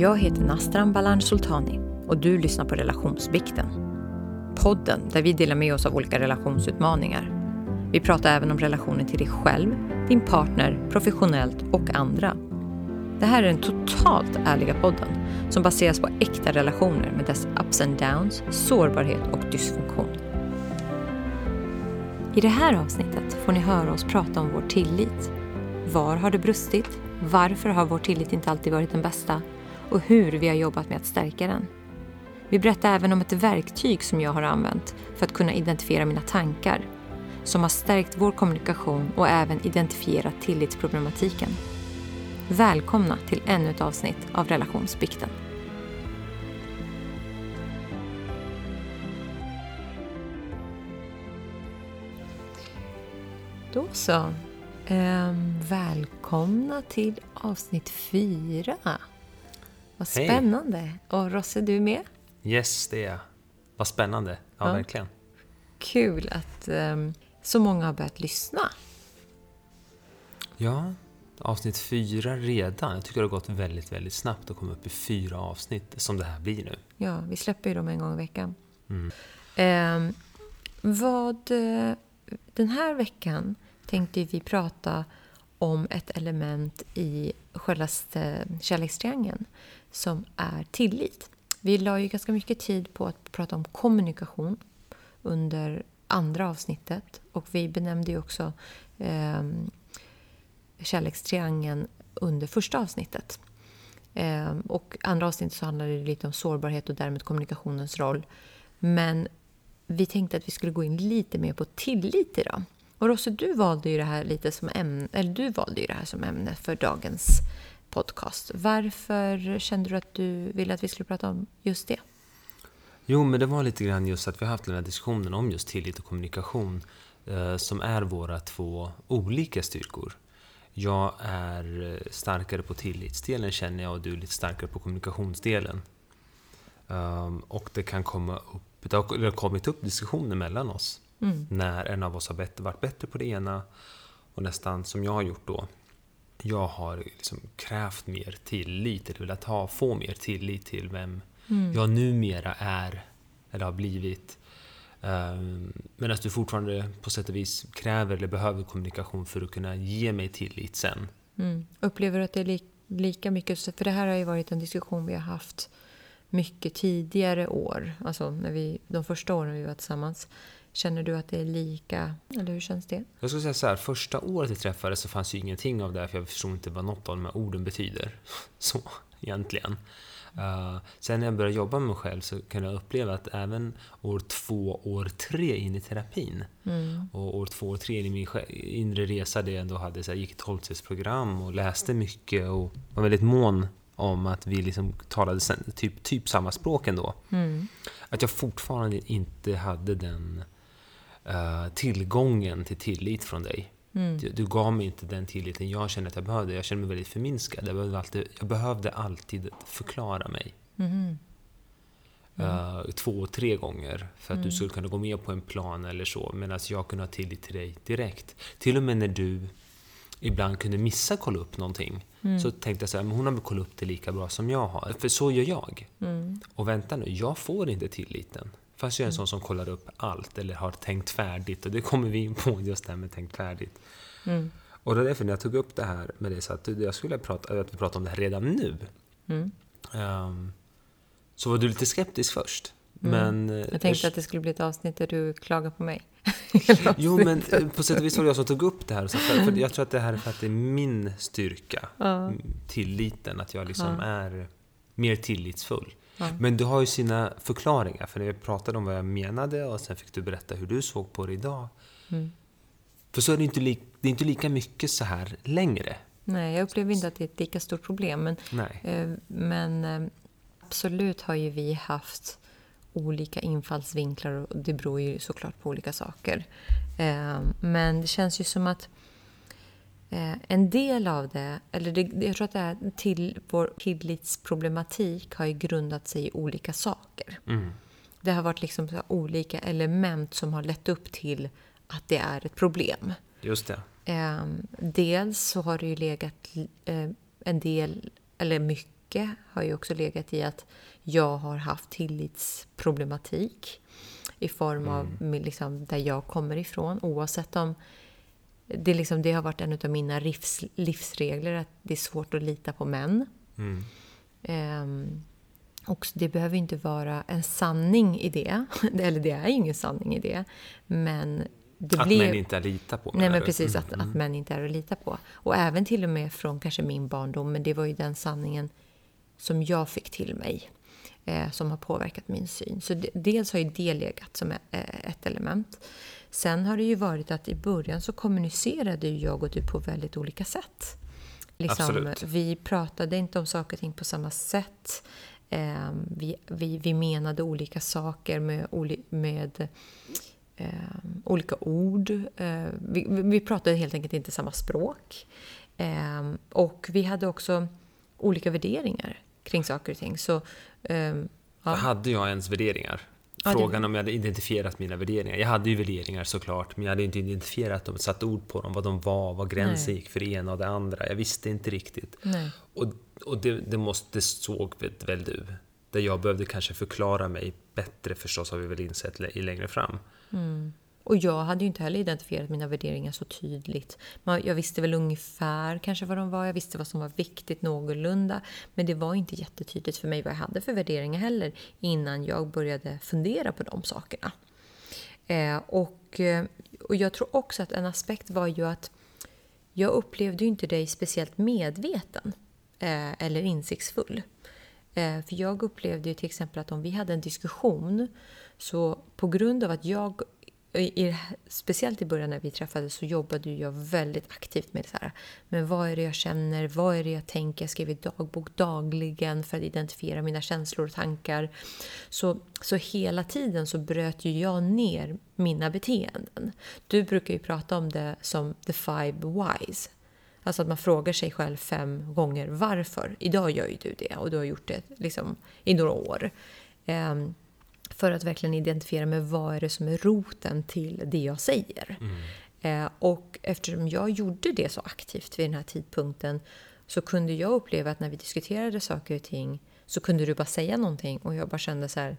Jag heter Nastran Balan Sultani och du lyssnar på Relationsbikten. Podden där vi delar med oss av olika relationsutmaningar. Vi pratar även om relationen till dig själv, din partner, professionellt och andra. Det här är den totalt ärliga podden som baseras på äkta relationer med dess ups and downs, sårbarhet och dysfunktion. I det här avsnittet får ni höra oss prata om vår tillit. Var har det brustit? Varför har vår tillit inte alltid varit den bästa? Och hur vi har jobbat med att stärka den. Vi berättar även om ett verktyg som jag har använt för att kunna identifiera mina tankar, som har stärkt vår kommunikation och även identifierat tillitsproblematiken. Välkomna till ännu ett avsnitt av Relationsbikten. Då så. Eh, välkomna till avsnitt fyra. Vad Hej. spännande. Och Rosse, du är med? Yes, det är jag. Vad spännande. Ja, Ja. verkligen. Kul att ehm, så många har börjat lyssna. Ja, avsnitt fyra redan. Jag tycker det har gått väldigt, väldigt snabbt att komma upp i fyra avsnitt som det här blir nu. Ja, vi släpper ju dem en gång i veckan. Mm. Ehm, vad... eh, Den här veckan tänkte vi prata om ett element i självaste kärlekstriangeln som är tillit. Vi la ju ganska mycket tid på att prata om kommunikation under andra avsnittet och vi benämnde ju också eh, kärlekstriangeln under första avsnittet. Eh, och andra avsnittet så handlade det lite om sårbarhet och därmed kommunikationens roll. Men vi tänkte att vi skulle gå in lite mer på tillit idag. Och Rosse, du valde ju det här lite som ämne, eller du valde ju det här som ämne för dagens podcast. Varför kände du att du ville att vi skulle prata om just det? Jo, men det var lite grann just att vi har haft den här diskussionen om just tillit och kommunikation eh, som är våra två olika styrkor. Jag är eh, starkare på tillitsdelen känner jag och du är lite starkare på kommunikationsdelen. Ehm, och det kan komma upp, det har, det har kommit upp diskussioner mellan oss Mm. när en av oss har bättre, varit bättre på det ena och nästan som jag har gjort då. Jag har liksom krävt mer tillit, eller velat ha, få mer tillit till vem Mm. jag numera är, eller har blivit. Um, Medan du fortfarande på sätt och vis kräver eller behöver kommunikation för att kunna ge mig tillit sen. Mm. Upplever du att det är li- lika mycket, för det här har ju varit en diskussion vi har haft mycket tidigare år, alltså när vi, de första åren vi var tillsammans. Känner du att det är lika, eller hur känns det? Jag skulle säga så här, första året vi träffades så fanns ju ingenting av det för jag förstod inte vad något av de här orden betyder. Så, egentligen. Uh, sen när jag började jobba med mig själv så kunde jag uppleva att även år två, år tre in i terapin Mm. och år två, år tre in i min inre resa där jag ändå hade, så här, gick ett tolvstegsprogram och läste mycket och var väldigt mån om att vi liksom talade typ, typ samma språk ändå. Mm. Att jag fortfarande inte hade den eh, tillgången till tillit från dig. Mm. Du, du gav mig inte den tilliten jag kände att jag behövde. Jag kände mig väldigt förminskad. Jag behövde alltid, jag behövde alltid förklara mig. Mhm. eh, två, tre gånger för att du skulle kunna gå med på en plan eller så. Medan jag kunde ha tillit till dig direkt. Till och med när du ibland kunde missa kolla upp någonting. Så tänkte jag så här, men hon har väl kollat upp det lika bra som jag har. För så gör jag. Mm. Och vänta nu, jag får inte tilliten. Fast jag är en sån som kollar upp allt eller har tänkt färdigt. Och det kommer vi in på, just det här med tänkt färdigt. Mm. Och det är därför när jag tog upp det här med dig, så att jag skulle prata, att vi pratar om det här redan nu. Mm. Ehm, så var du lite skeptisk först. Men... eh, Jag tänkte att det skulle bli ett avsnitt där du klagar på mig. Jo, men eh, på sätt och vis var det jag som tog upp det här. Så för, för jag tror att det här är för att det är min styrka. Ja. Mm, Tilliten, att jag liksom Ja. är mer tillitsfull. Men du har ju sina förklaringar. För när vi pratade om vad jag menade och sen fick du berätta hur du såg på det idag. Mm. För så är det inte, li, det är inte lika mycket så här längre. Nej, jag upplever inte att det är ett lika stort problem. Men, eh, men eh, absolut har ju vi haft olika infallsvinklar och det beror ju såklart på olika saker. Eh, men det känns ju som att eh, en del av det, eller det, jag tror att det är till, vår tillitsproblematik har ju grundat sig i olika saker. Mm. Det har varit liksom olika element som har lett upp till att det är ett problem. Just det. Eh, dels så har det ju legat eh, en del, eller mycket, mycket har ju också legat i att jag har haft tillitsproblematik i form av Mm. liksom, där jag kommer ifrån. Oavsett om det, liksom, det har varit en av mina livs, livsregler att det är svårt att lita på män. Mm. Ehm, och det behöver inte vara en sanning i det. Eller det är ingen sanning i det. Men det Att blir... män inte är lita på Nej men precis, att, Mm. att män inte är att lita på. Och även till och med från kanske min barndom, men det var ju den sanningen som jag fick till mig. Eh, som har påverkat min syn. Så de, dels har ju det legat som eh, ett element. Sen har det ju varit att i början så kommunicerade jag och du på väldigt olika sätt. Liksom, Absolut. vi pratade inte om saker och ting på samma sätt. Eh, vi, vi, vi menade olika saker med, med eh, olika ord. Eh, vi, vi pratade helt enkelt inte samma språk. Eh, och vi hade också olika värderingar kring saker och ting. Så, eh, ja. Hade jag ens värderingar? Ja, det- Frågan om jag hade identifierat mina värderingar. Jag hade ju värderingar såklart, men jag hade inte identifierat dem, satt ord på dem, vad de var, vad gränsen Nej. gick för det ena och det andra. Jag visste inte riktigt. Nej. Och, och det, det, måste, det såg väl, du? Där jag behövde kanske förklara mig bättre förstås, har vi väl insett lä- längre fram. Och jag hade ju inte heller identifierat mina värderingar så tydligt. Jag visste väl ungefär kanske vad de var, jag visste vad som var viktigt någorlunda. Men det var inte jättetydligt för mig vad jag hade för värderingar heller innan jag började fundera på de sakerna. Eh, och, eh, och jag tror också att en aspekt var ju att jag upplevde ju inte dig speciellt medveten eh, eller insiktsfull. Eh, för jag upplevde ju till exempel att om vi hade en diskussion så på grund av att jag, i, i, speciellt i början när vi träffades, så jobbade jag väldigt aktivt med det här. Men vad är det jag känner? Vad är det jag tänker? Jag skriver dagbok dagligen för att identifiera mina känslor och tankar. Så, så hela tiden så bröt ju jag ner mina beteenden. Du brukar ju prata om det som the five whys. Alltså att man frågar sig själv fem gånger varför. Idag gör ju du det och du har gjort det liksom i några år. Um, för att verkligen identifiera med vad är det som är roten till det jag säger. Eh, och eftersom jag gjorde det så aktivt vid den här tidpunkten så kunde jag uppleva att när vi diskuterade saker och ting så kunde du bara säga någonting och jag bara kände så här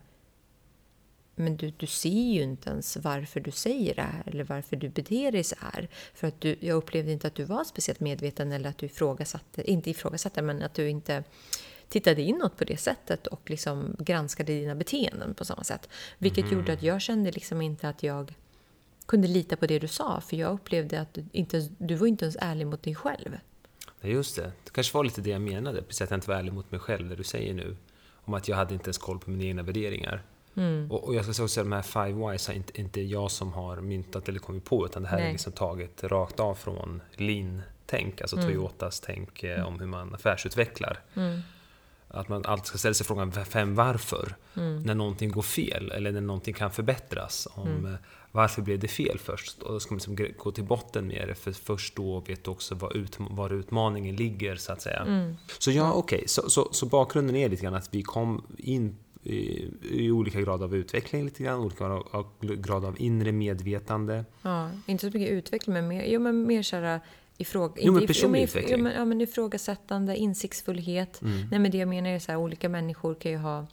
men du, du ser ju inte ens varför du säger det här eller varför du beter dig så här. För att du, jag upplevde inte att du var speciellt medveten eller att du ifrågasatte, inte ifrågasatte, men att du inte tittade inåt på det sättet och liksom granskade dina beteenden på samma sätt. Vilket gjorde att jag kände liksom inte att jag kunde lita på det du sa, för jag upplevde att du, inte, du var inte ens ärlig mot dig själv. Nej, just det. Det kanske var lite det jag menade, precis att jag inte var ärlig mot mig själv, det du säger nu. Om att jag hade inte ens koll på mina egna värderingar. Mm. Och, och jag ska säga också att de här Five Whys är inte, inte jag som har myntat eller kommit på, utan det här är Nej. liksom taget rakt av från Lean-tänk, alltså Toyotas tänk eh, om hur man affärsutvecklar. Mm. Att man alltid ska ställa sig frågan fem varför, Mm. när någonting går fel eller när någonting kan förbättras. Om, eh, Varför blev det fel först? Och då ska man liksom gå till botten med det, för först då vet du också var, ut, var utmaningen ligger, så att säga. Mm. Så ja, okej. Så, så, så bakgrunden är lite grann att vi kom in i, i olika grad av utveckling, lite grann, olika grad av, grad av inre medvetande. Ja, inte så mycket utveckling, men mer, jo, men mer så här ifråga, Jo, men personlig utveckling. Jo, men, ja, men ifrågasättande, insiktsfullhet. Mm. Nej, men det jag menar är så här, olika människor kan ju ha,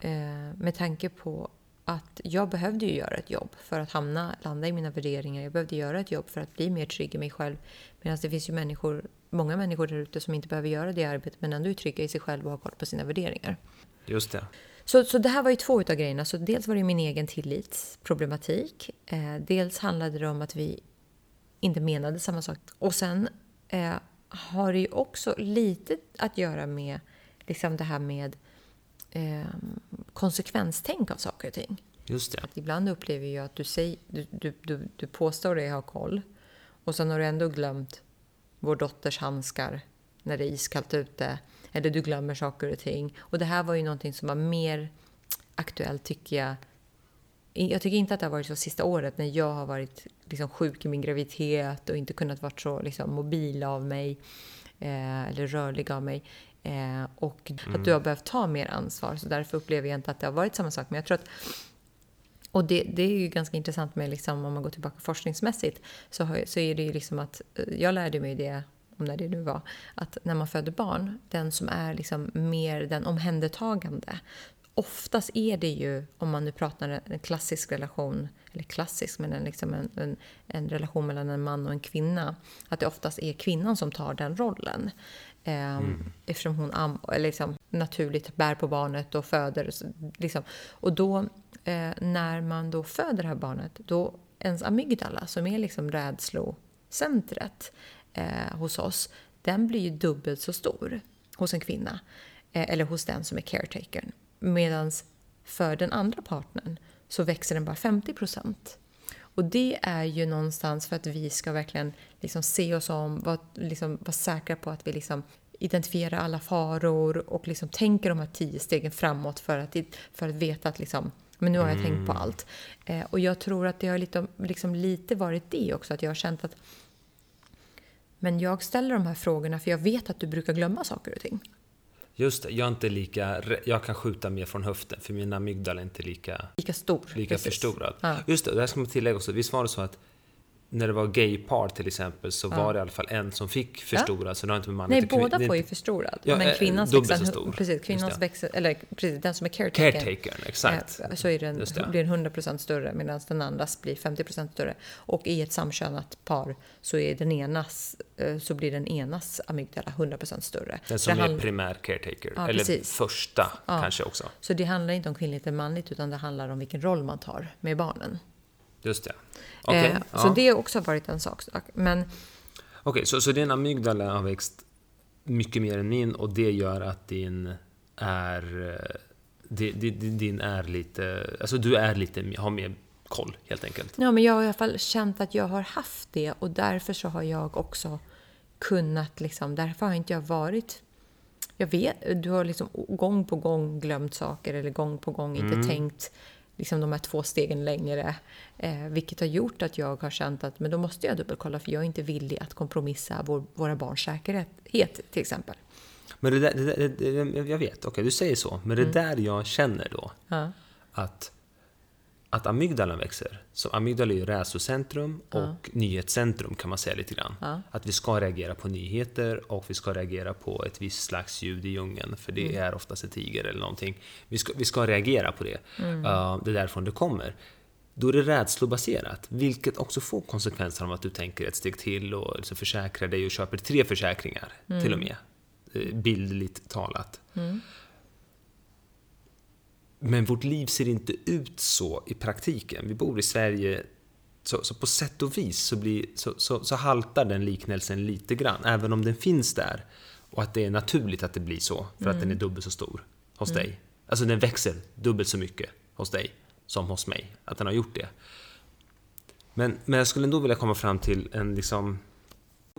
eh, med tanke på att jag behövde ju göra ett jobb för att hamna, landa i mina värderingar. Jag behövde göra ett jobb för att bli mer trygg i mig själv. Medan det finns ju människor, många människor där ute som inte behöver göra det arbetet men ändå är trygga i sig själv och har koll på sina värderingar. Just det. Så, så det här var ju två utav grejerna. Så dels var det min egen tillitsproblematik. Eh, dels handlade det om att vi inte menade samma sak. Och sen eh, har det ju också lite att göra med liksom det här med eh, konsekvenstänk av saker och ting. Just det. Att ibland upplever jag att du, säger, du, du, du, du påstår dig ha koll och sen har du ändå glömt vår dotters handskar när det är iskallt ute. Eller du glömmer saker och ting. Och det här var ju någonting som var mer aktuellt tycker jag. Jag tycker inte att det har varit så sista året när jag har varit liksom sjuk i min graviditet och inte kunnat vara så liksom, mobil av mig. Eh, eller rörlig av mig. Eh, och att du har behövt ta mer ansvar. Så därför upplever jag inte att det har varit samma sak. Men jag tror att och det, det är ju ganska intressant med liksom, om man går tillbaka forskningsmässigt så, har, så är det ju liksom att eh, jag lärde mig det om när det nu var, att när man föder barn, den som är liksom mer den omhändertagande, oftast är det ju, om man nu pratar en klassisk relation, eller klassisk, men en, liksom en, en, en, relation mellan en man och en kvinna, att det oftast är kvinnan som tar den rollen. Eh, mm. Eftersom hon liksom, naturligt bär på barnet och föder. Liksom. Och då, eh, när man då föder det här barnet, då ens amygdala, som är liksom rädslocentret eh, hos oss, den blir ju dubbelt så stor hos en kvinna, eh, eller hos den som är caretakern. Medan för den andra partnern så växer den bara 50 procent. Och det är ju någonstans för att vi ska verkligen liksom se oss om, vara, liksom, vara säkra på att vi liksom identifierar alla faror och liksom tänker de här tio stegen framåt för att, för att veta att liksom, men nu har jag mm. tänkt på mm. allt. Eh, och jag tror att det har lite, liksom lite varit det också, att jag har känt att men jag ställer de här frågorna för jag vet att du brukar glömma saker och ting. Just det, jag är inte lika, jag kan skjuta mer från höften för min amygdala är inte lika, lika stor. Lika Precis. förstorad. Ja. Just det, där ska man tillägga också, visst var det så att när det var gaypar till exempel så ja. var det i alla fall en som fick förstorad. Ja. Så det har inte med Nej, båda får ju förstorad. Ja, men eh, kvinnans så stor. Precis, kvinnans växer, eller precis, den som är caretaker. Caretakern, exakt. Så är den, blir den 100% större medan den andras blir 50% större. Och i ett samkönat par så, är den enas, eh, så blir den enas amygdala 100% större. Den som är primär caretaker, ja, eller precis. första kanske också. Så det handlar inte om kvinnligt eller manligt utan det handlar om vilken roll man tar med barnen. Just det. Okay, eh, ja. Så det har också varit en sak. Men... Okej, okay, så, så din amygdala har växt mycket mer än min och det gör att din är... Eh, din är lite... Alltså du är lite, har mer koll helt enkelt. Ja, men jag har i alla fall känt att jag har haft det och därför så har jag också kunnat liksom, därför har inte jag varit jag vet, du har liksom gång på gång glömt saker eller gång på gång inte mm. tänkt liksom de här två stegen längre. Eh, vilket har gjort att jag har känt att men då måste jag dubbelkolla för jag är inte villig att kompromissa vår, våra barns säkerhet till exempel. Men det där, det där jag vet, okej okay, du säger så, men det mm. där jag känner då ja. att att amygdalan växer. Så amygdala är ju rädslocentrum och ja. nyhetscentrum kan man säga lite grann. Ja. Att vi ska reagera på nyheter och vi ska reagera på ett visst slags ljud i djungeln, för det mm. är oftast en tiger eller någonting. Vi ska, vi ska reagera på det. Mm. Uh, det är därifrån det kommer. Då är det rädslobaserat, vilket också får konsekvenser av att du tänker ett steg till och liksom försäkrar dig och köper tre försäkringar, mm. till och med. Eh, bildligt talat. Mm. Men vårt liv ser inte ut så i praktiken. Vi bor i Sverige, så, så på sätt och vis så, blir, så, så, så, haltar den liknelsen lite grann, även om den finns där. Och att det är naturligt att det blir så, för mm. att den är mm. dubbelt så stor hos mm. dig. Alltså den växer dubbelt så mycket hos dig som hos mig, att den har gjort det. Men, men jag skulle ändå vilja komma fram till en liksom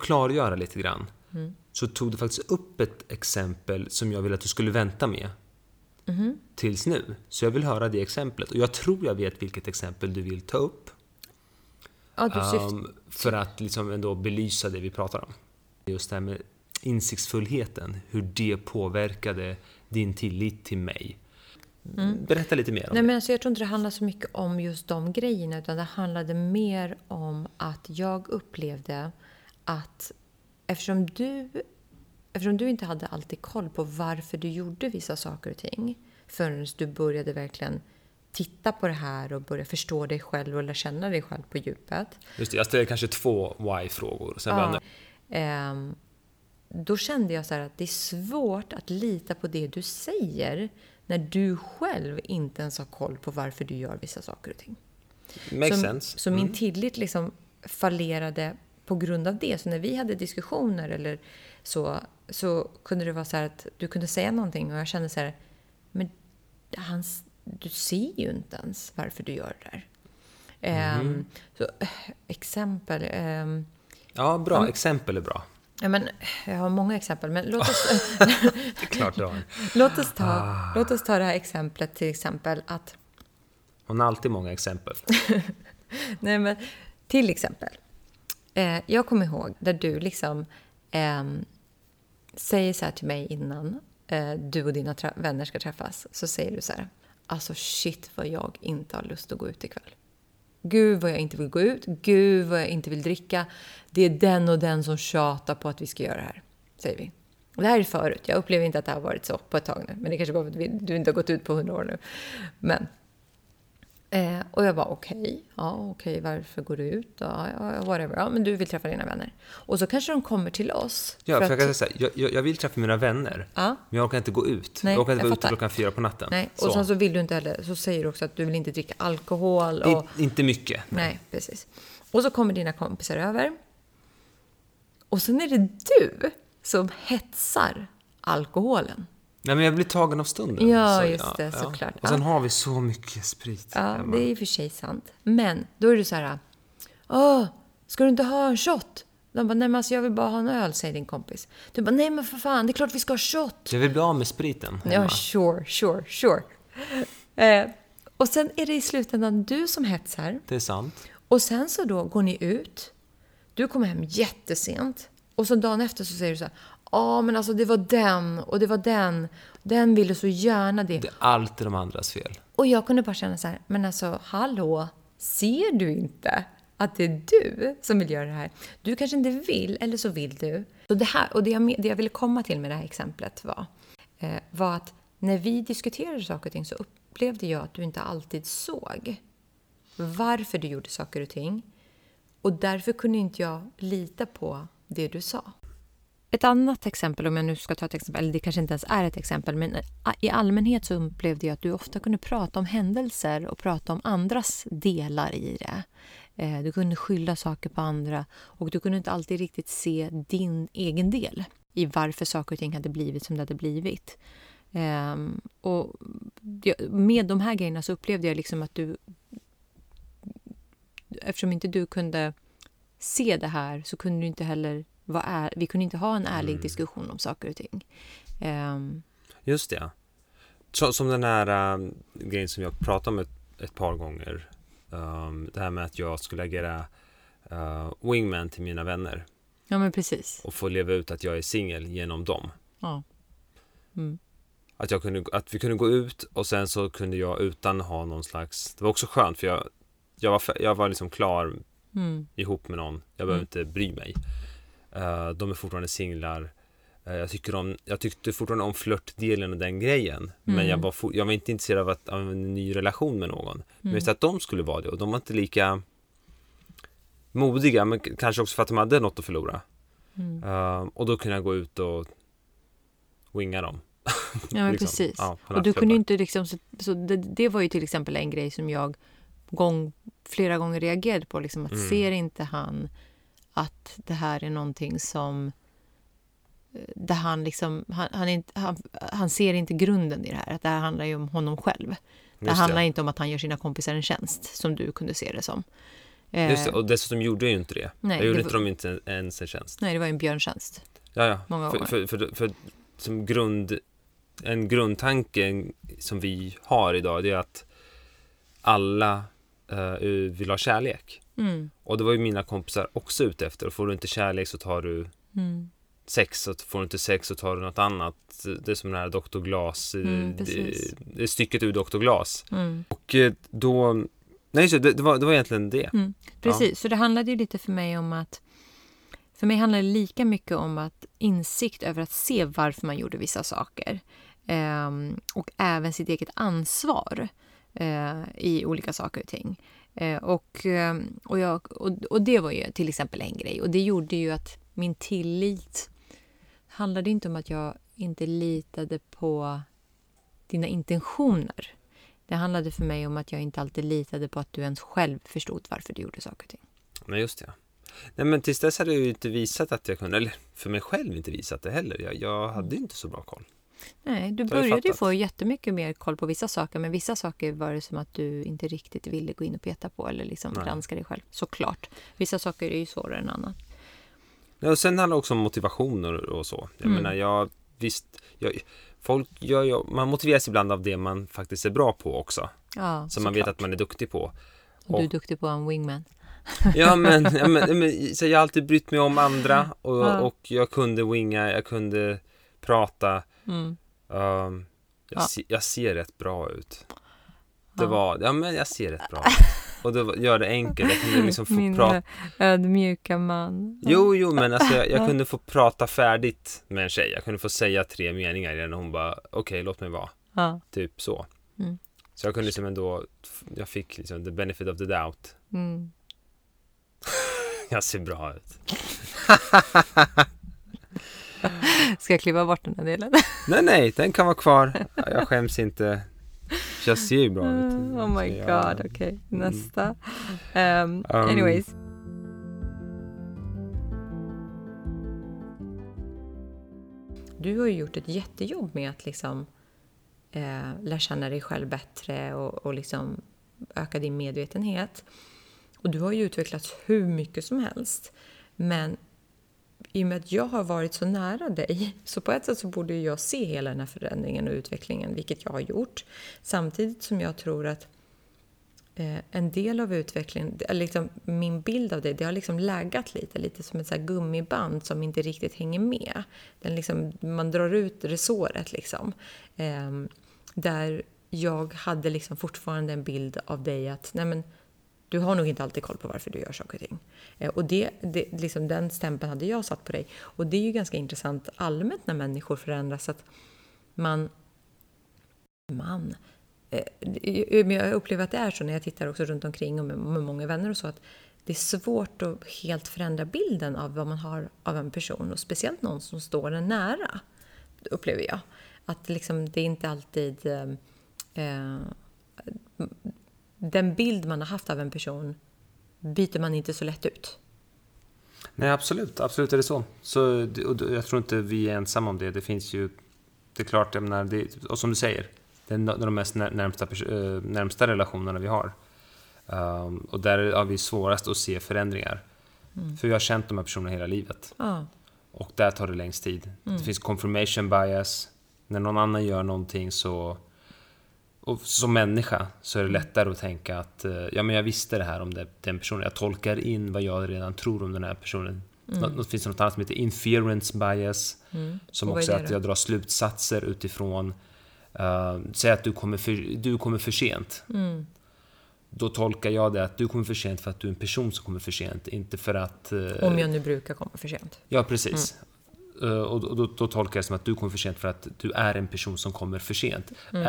klargöra lite grann. Mm. Så tog du faktiskt upp ett exempel som jag vill att du skulle vänta med mm. tills nu. Så jag vill höra det exemplet. Och jag tror jag vet vilket exempel du vill ta upp. Ja, du um, för att liksom ändå belysa det vi pratar om. Just det här med insiktsfullheten, hur det påverkade din tillit till mig. Mm. Berätta lite mer om Nej, det. Men alltså, jag tror inte det handlar så mycket om just de grejerna, utan det handlade mer om att jag upplevde att eftersom du eftersom du inte hade alltid koll på varför du gjorde vissa saker och ting förrän du började verkligen titta på det här och börja förstå dig själv och lära känna dig själv på djupet. Just det, jag ställde kanske två why-frågor. ja, eh, då kände jag så att det är svårt att lita på det du säger när du själv inte ens har koll på varför du gör vissa saker och ting. Makes så, sense. Så min mm. tillit liksom fallerade på grund av det. Så när vi hade diskussioner eller så, så kunde det vara så att du kunde säga någonting och jag kände så här, men han, du ser ju inte ens varför du gör det där. Mm. Um, så, exempel. Um, ja, bra. Um, exempel är bra. Ja, men, jag har många exempel, men låt oss... det är klart du har. låt, oss ta, ah. låt oss ta det här exemplet, till exempel att... Hon har alltid många exempel. Nej, men till exempel. Eh, jag kommer ihåg där du liksom eh, säger så här till mig innan eh, du och dina vänner ska träffas. Så säger du så här. Alltså shit vad jag inte har lust att gå ut ikväll. Gud vad jag inte vill gå ut. Gud vad jag inte vill dricka. Det är den och den som tjatar på att vi ska göra det här, säger vi. Och det här är förut. Jag upplever inte att det har varit så på ett tag nu. Men det kanske bara för att du inte har gått ut på hundra år nu. Men Eh, och jag var okej, okay, ja okej, okay, varför går du ut? Ja, ja, whatever. Ja, men du vill träffa dina vänner. Och så kanske de kommer till oss. Ja, för, för jag kan säga jag, jag, jag, vill träffa mina vänner, ja. men jag orkar inte gå ut. Nej, jag orkar inte vara ute klockan fyra på natten. Nej, och så. sen så vill du inte heller, så säger du också att du vill inte dricka alkohol. Och, I, inte mycket. Nej. nej, precis. Och så kommer dina kompisar över. Och sen är det du som hetsar alkoholen. Nej, men jag blir tagen av stunden. Ja, så, just det, ja, såklart. Och sen har vi så mycket sprit Ja, hemma. det är i och för sig sant. Men då är det så här, åh, ska du inte ha en shot? De bara, nej men alltså jag vill bara ha en öl, säger din kompis. Du bara, nej men för fan, det är klart vi ska ha shot. Jag vill bli av med spriten hemma. Ja, sure, sure, sure. Eh, och sen är det i slutändan du som hetsar. Det är sant. Och sen så då går ni ut. Du kommer hem jättesent. Och så dagen efter så säger du så här, Ja, men alltså det var den och det var den. Den ville så gärna det. Det är alltid de andras fel. Och jag kunde bara känna så här, men alltså hallå, ser du inte att det är du som vill göra det här? Du kanske inte vill, eller så vill du. Så det, här, och det jag, det jag ville komma till med det här exemplet var, eh, var att när vi diskuterade saker och ting så upplevde jag att du inte alltid såg varför du gjorde saker och ting. Och därför kunde inte jag lita på det du sa. Ett annat exempel, om jag nu ska ta ett exempel, eller det kanske inte ens är ett exempel, men eh, i allmänhet så upplevde jag att du ofta kunde prata om händelser och prata om andras delar i det. Eh, du kunde skylla saker på andra och du kunde inte alltid riktigt se din egen del i varför saker och ting hade blivit som det hade blivit. Ehm, och med de här grejerna så upplevde jag liksom att du... Eftersom inte du kunde se det här så kunde du inte heller vad är, vi kunde inte ha en ärlig mm. diskussion om saker och ting. Um, Just det. Så, som den här um, grejen som jag pratade om ett, ett par gånger. Um, det här med att jag skulle agera uh, wingman till mina vänner. Ja, men precis. Och få leva ut att jag är singel genom dem. Ja. Mm. Att, jag kunde, att vi kunde gå ut och sen så kunde jag utan ha någon slags... Det var också skönt för jag, jag, var, jag var liksom klar mm. ihop med någon. Jag behövde mm. inte bry mig. Uh, de är fortfarande singlar. Uh, jag, tycker om, jag tyckte fortfarande om flörtdelen och den grejen. Mm. Men jag var, for, jag var inte intresserad av, att, av en ny relation med någon. Mm. Men just att de skulle vara det och de var inte lika modiga, men kanske också för att de hade något att förlora. Mm. Uh, och då kunde jag gå ut och winga dem. Ja, liksom. precis. Ja, och du kunde inte liksom, så, så det, det, var ju till exempel en grej som jag gång, flera gånger reagerade på. Liksom, att mm. ser inte han att det här är någonting som eh, där han, liksom, han, han, inte, han, han, ser inte grunden i det här. Att det här handlar ju om honom själv. Det, det handlar inte om att han gör sina kompisar en tjänst, som du kunde se det som. Just det, och dessutom gjorde jag ju inte det. Nej, jag gjorde det inte dem inte ens en tjänst. Nej, det var en björntjänst. Ja, ja. Många för, för, för, för, som grund, en grundtanke som vi har idag, det är att alla uh, vill ha kärlek. Mm. Och det var ju mina kompisar också ute efter. Och får du inte kärlek så tar du mm. sex. Och får du inte sex så tar du något annat. Det är som den här Dr. Glas. Eh, mm, det, det är stycket ur Dr. Glas. Mm. Och eh, då... Nej, så det, det, var, det var egentligen det. Mm. Precis, ja. så det handlade ju lite för mig om att för mig handlar det lika mycket om att insikt över att se varför man gjorde vissa saker. Eh, och även sitt eget ansvar eh, i olika saker och ting. Eh, och, ehm, och, jag, och, och, det var ju till exempel en grej. Och det gjorde ju att min tillit handlade inte om att jag inte litade på dina intentioner. Det handlade för mig om att jag inte alltid litade på att du ens själv förstod varför du gjorde saker och ting. Nej, just det. Nej, men tills dess hade jag ju inte visat att jag kunde, eller för mig själv inte visat det heller. Jag, jag hade inte så bra koll. Nej, du började ju få jättemycket mer koll på vissa saker men vissa saker var det som att du inte riktigt ville gå in och peta på eller liksom granska dig själv. Såklart. Vissa saker är ju svårare än annat. Ja, och sen handlar det också om motivationer och så. Jag mm. menar, jag visst, jag, folk gör ju, man motiveras ibland av det man faktiskt är bra på också. Ja, som man vet att man är duktig på. Och, och du är duktig på en wingman. ja, men, ja, men, men så jag har alltid brytt mig om andra och, ja. och jag kunde winga, jag kunde prata. Mm. Um, jag, ja. se, jag, ser rätt bra ut. Det ja. var, ja men jag ser rätt bra ut. och då gör det enkelt. Jag kunde liksom få Min prata. ödmjuka man. Jo, jo, men alltså jag, jag kunde få prata färdigt med en tjej. Jag kunde få säga tre meningar innan hon bara, okej, låt mig vara. Ja. Typ så. Mm. Så jag kunde liksom ändå, jag fick liksom the benefit of the doubt. Mm. Jag ser bra ut. Ska jag kliva bort den här delen? Nej, nej, den kan vara kvar. Jag skäms inte. Jag ser ju bra ut. Oh my jag- god, okej. Nästa. Um, Um, anyways. Du har ju gjort ett jättejobb med att liksom eh, lära känna dig själv bättre och, och liksom öka din medvetenhet. Och du har ju utvecklats hur mycket som helst. Men i och med att jag har varit så nära dig, så på ett sätt så borde jag se hela den här förändringen och utvecklingen, vilket jag har gjort. Samtidigt som jag tror att eh, en del av utvecklingen, liksom min bild av det, det har liksom läggat lite, lite som ett så här gummiband som inte riktigt hänger med. Den liksom, man drar ut resåret liksom. Eh, där jag hade liksom fortfarande en bild av dig att, nej men, du har nog inte alltid koll på varför du gör saker och ting. Eh, och det, det, liksom den stämpeln hade jag satt på dig. Och det är ju ganska intressant allmänt när människor förändras att man... Man... Eh, jag upplever att det är så när jag tittar också runt omkring och med, med många vänner och så att det är svårt att helt förändra bilden av vad man har av en person och speciellt någon som står en nära, upplever jag. Att liksom, det är inte alltid... Eh, eh den bild man har haft av en person byter man inte så lätt ut. Nej, absolut. Absolut är det så. så och jag tror inte vi är ensamma om det. Det finns ju... Det är klart, jag menar, det, och som du säger, det är de mest när- närmsta, eh, närmsta relationerna vi har. Um, och där har vi svårast att se förändringar. För vi har känt de här personerna hela livet. Ja, Och där tar det längst tid. Det finns confirmation bias. När någon annan gör någonting så... Och som människa så är det lättare att tänka att eh, ja, men jag visste det här om det, den personen. Jag tolkar in vad jag redan tror om den här personen. Nå- Det finns något annat som heter inference bias. Som Och vad också är att jag drar slutsatser utifrån... Uh, säg att du kommer, för, du kommer för sent. Då tolkar jag det att du kommer för sent för att du är en person som kommer för sent. Inte för att... eh, om jag nu brukar komma för sent. Ja, precis. Eh, och då, då, då tolkar jag det som att du kommer för sent för att du är en person som kommer för sent. Eh,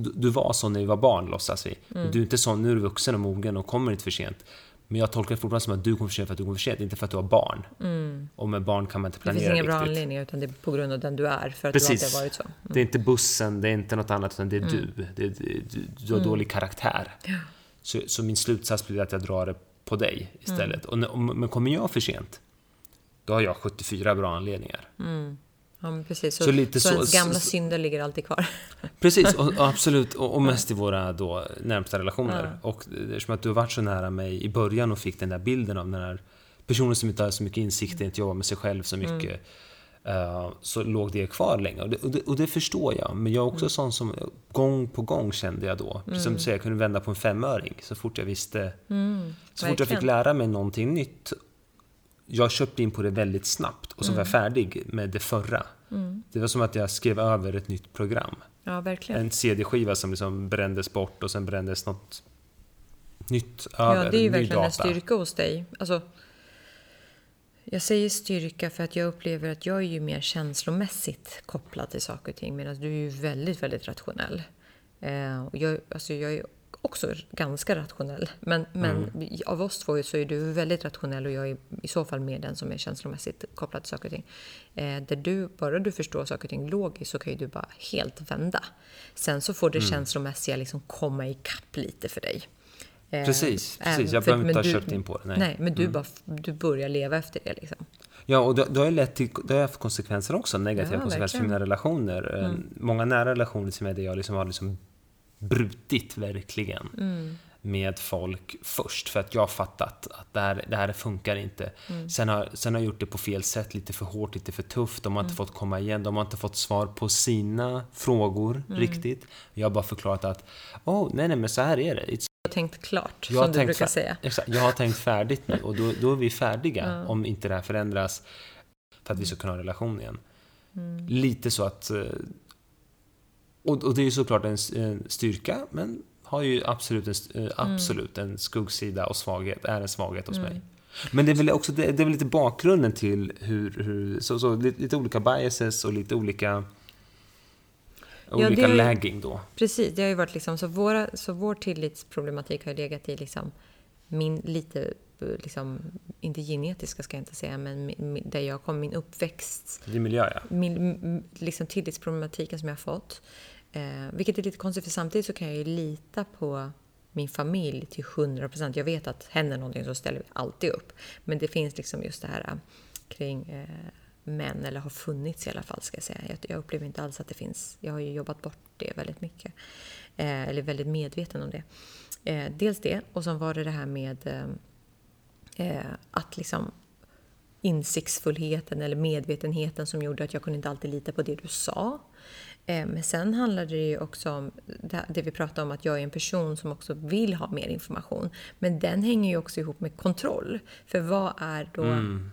du, du var så när vi var barn, låtsas vi. Men du är inte sån, nu är du vuxen och mogen och kommer inte för sent. Men jag tolkar det fortfarande som att du kommer för sent för att du kommer för sent, inte för att du har barn. Och med barn kan man inte Det planera finns inga bra riktigt. anledningar utan det är på grund av den du är, för att Precis. du alltid har varit så. Det är inte bussen, det är inte något annat, utan det är du. Det, det, du. Du har dålig karaktär. Så, så min slutsats blir att jag drar det på dig istället. Och, när- om, men kommer jag för sent, då har jag 74 bra anledningar. Ja, precis. Så, Så lite så så- ens gamla synder ligger alltid kvar. Precis, och, och absolut. Och, och mest i våra då närmsta relationer. Och det är som att du har varit så nära mig i början och fick den där bilden av den här personen som inte har så mycket insikt, inte jobbar med sig själv så mycket. eh, så låg det kvar länge. Och det, och, det, och det förstår jag. Men jag är också sån som gång på gång kände jag då. Precis som du säger, jag kunde vända på en femöring så fort jag visste. så fort jag fick lära mig någonting nytt. Jag köpte in på det väldigt snabbt och så var jag färdig med det förra. Det var som att jag skrev över ett nytt program Ja, verkligen. en CD-skiva som liksom brändes bort och sen brändes något nytt över. Ja, det är ju verkligen en styrka hos dig. Alltså, jag säger styrka för att jag upplever att jag är ju mer känslomässigt kopplad till saker och ting medan du är ju väldigt, väldigt rationell. Eh, och jag, alltså jag är också ganska rationell. Men, men Mm. av oss två så är du väldigt rationell och jag är i så fall mer den som är känslomässigt kopplad till saker och ting. Eh, där du, bara du förstår saker och ting logiskt så kan ju du bara helt vända. Sen så får det Mm. känslomässiga liksom komma ikapp lite för dig. Eh, Precis, även- precis. Jag för- behöver inte ha köpt in på det. Nej. Nej, men du, bara, du börjar leva efter det liksom. Ja, och det, det har ju lett till, det har haft konsekvenser också, negativa Ja, konsekvenser för verkligen. mina relationer. Eh, Många nära relationer som är det jag liksom har liksom brutit verkligen med folk först för att jag har fattat att det här, det här funkar inte. Sen, har, sen har jag gjort det på fel sätt, lite för hårt, lite för tufft. De har inte fått komma igen, de har inte fått svar på sina frågor riktigt. Jag har bara förklarat att, oh, nej, nej, men så här är det. It's har tänkt klart, Jag har som du tänkt brukar säga. Exakt, jag har tänkt färdigt nu och då, då är vi färdiga om inte det här förändras för att vi ska kunna ha en relation igen. Lite så att... Och, och det är ju såklart en, en styrka, men har ju absolut en, eh, absolut en skuggsida och svaghet, är en svaghet hos mig. Men det är väl också det, det är väl lite bakgrunden till hur, hur så, så, lite, lite olika biases och lite olika Ja, olika det- lagging då. Precis, det har ju varit liksom, så, våra, så vår tillitsproblematik har ju legat i liksom min lite, liksom, inte genetiska ska jag inte säga, men där jag kom, min uppväxt, är miljö, ja. min liksom tillitsproblematiken som jag har fått. Eh, vilket är lite konstigt, för samtidigt så kan jag ju lita på min familj till 100 procent. Jag vet att händer någonting så ställer vi alltid upp. Men det finns liksom just det här eh, kring eh, män, eller har funnits i alla fall ska jag säga. Jag, jag upplever inte alls att det finns. Jag har ju jobbat bort det väldigt mycket. Eh, eller väldigt medveten om det. Eh, dels det, och sen var det det här med eh, eh att liksom insiktsfullheten eller medvetenheten som gjorde att jag kunde inte alltid lita på det du sa. Eh, Men sen handlade det ju också om det vi pratade om, att jag är en person som också vill ha mer information. Men den hänger ju också ihop med kontroll. För vad är då...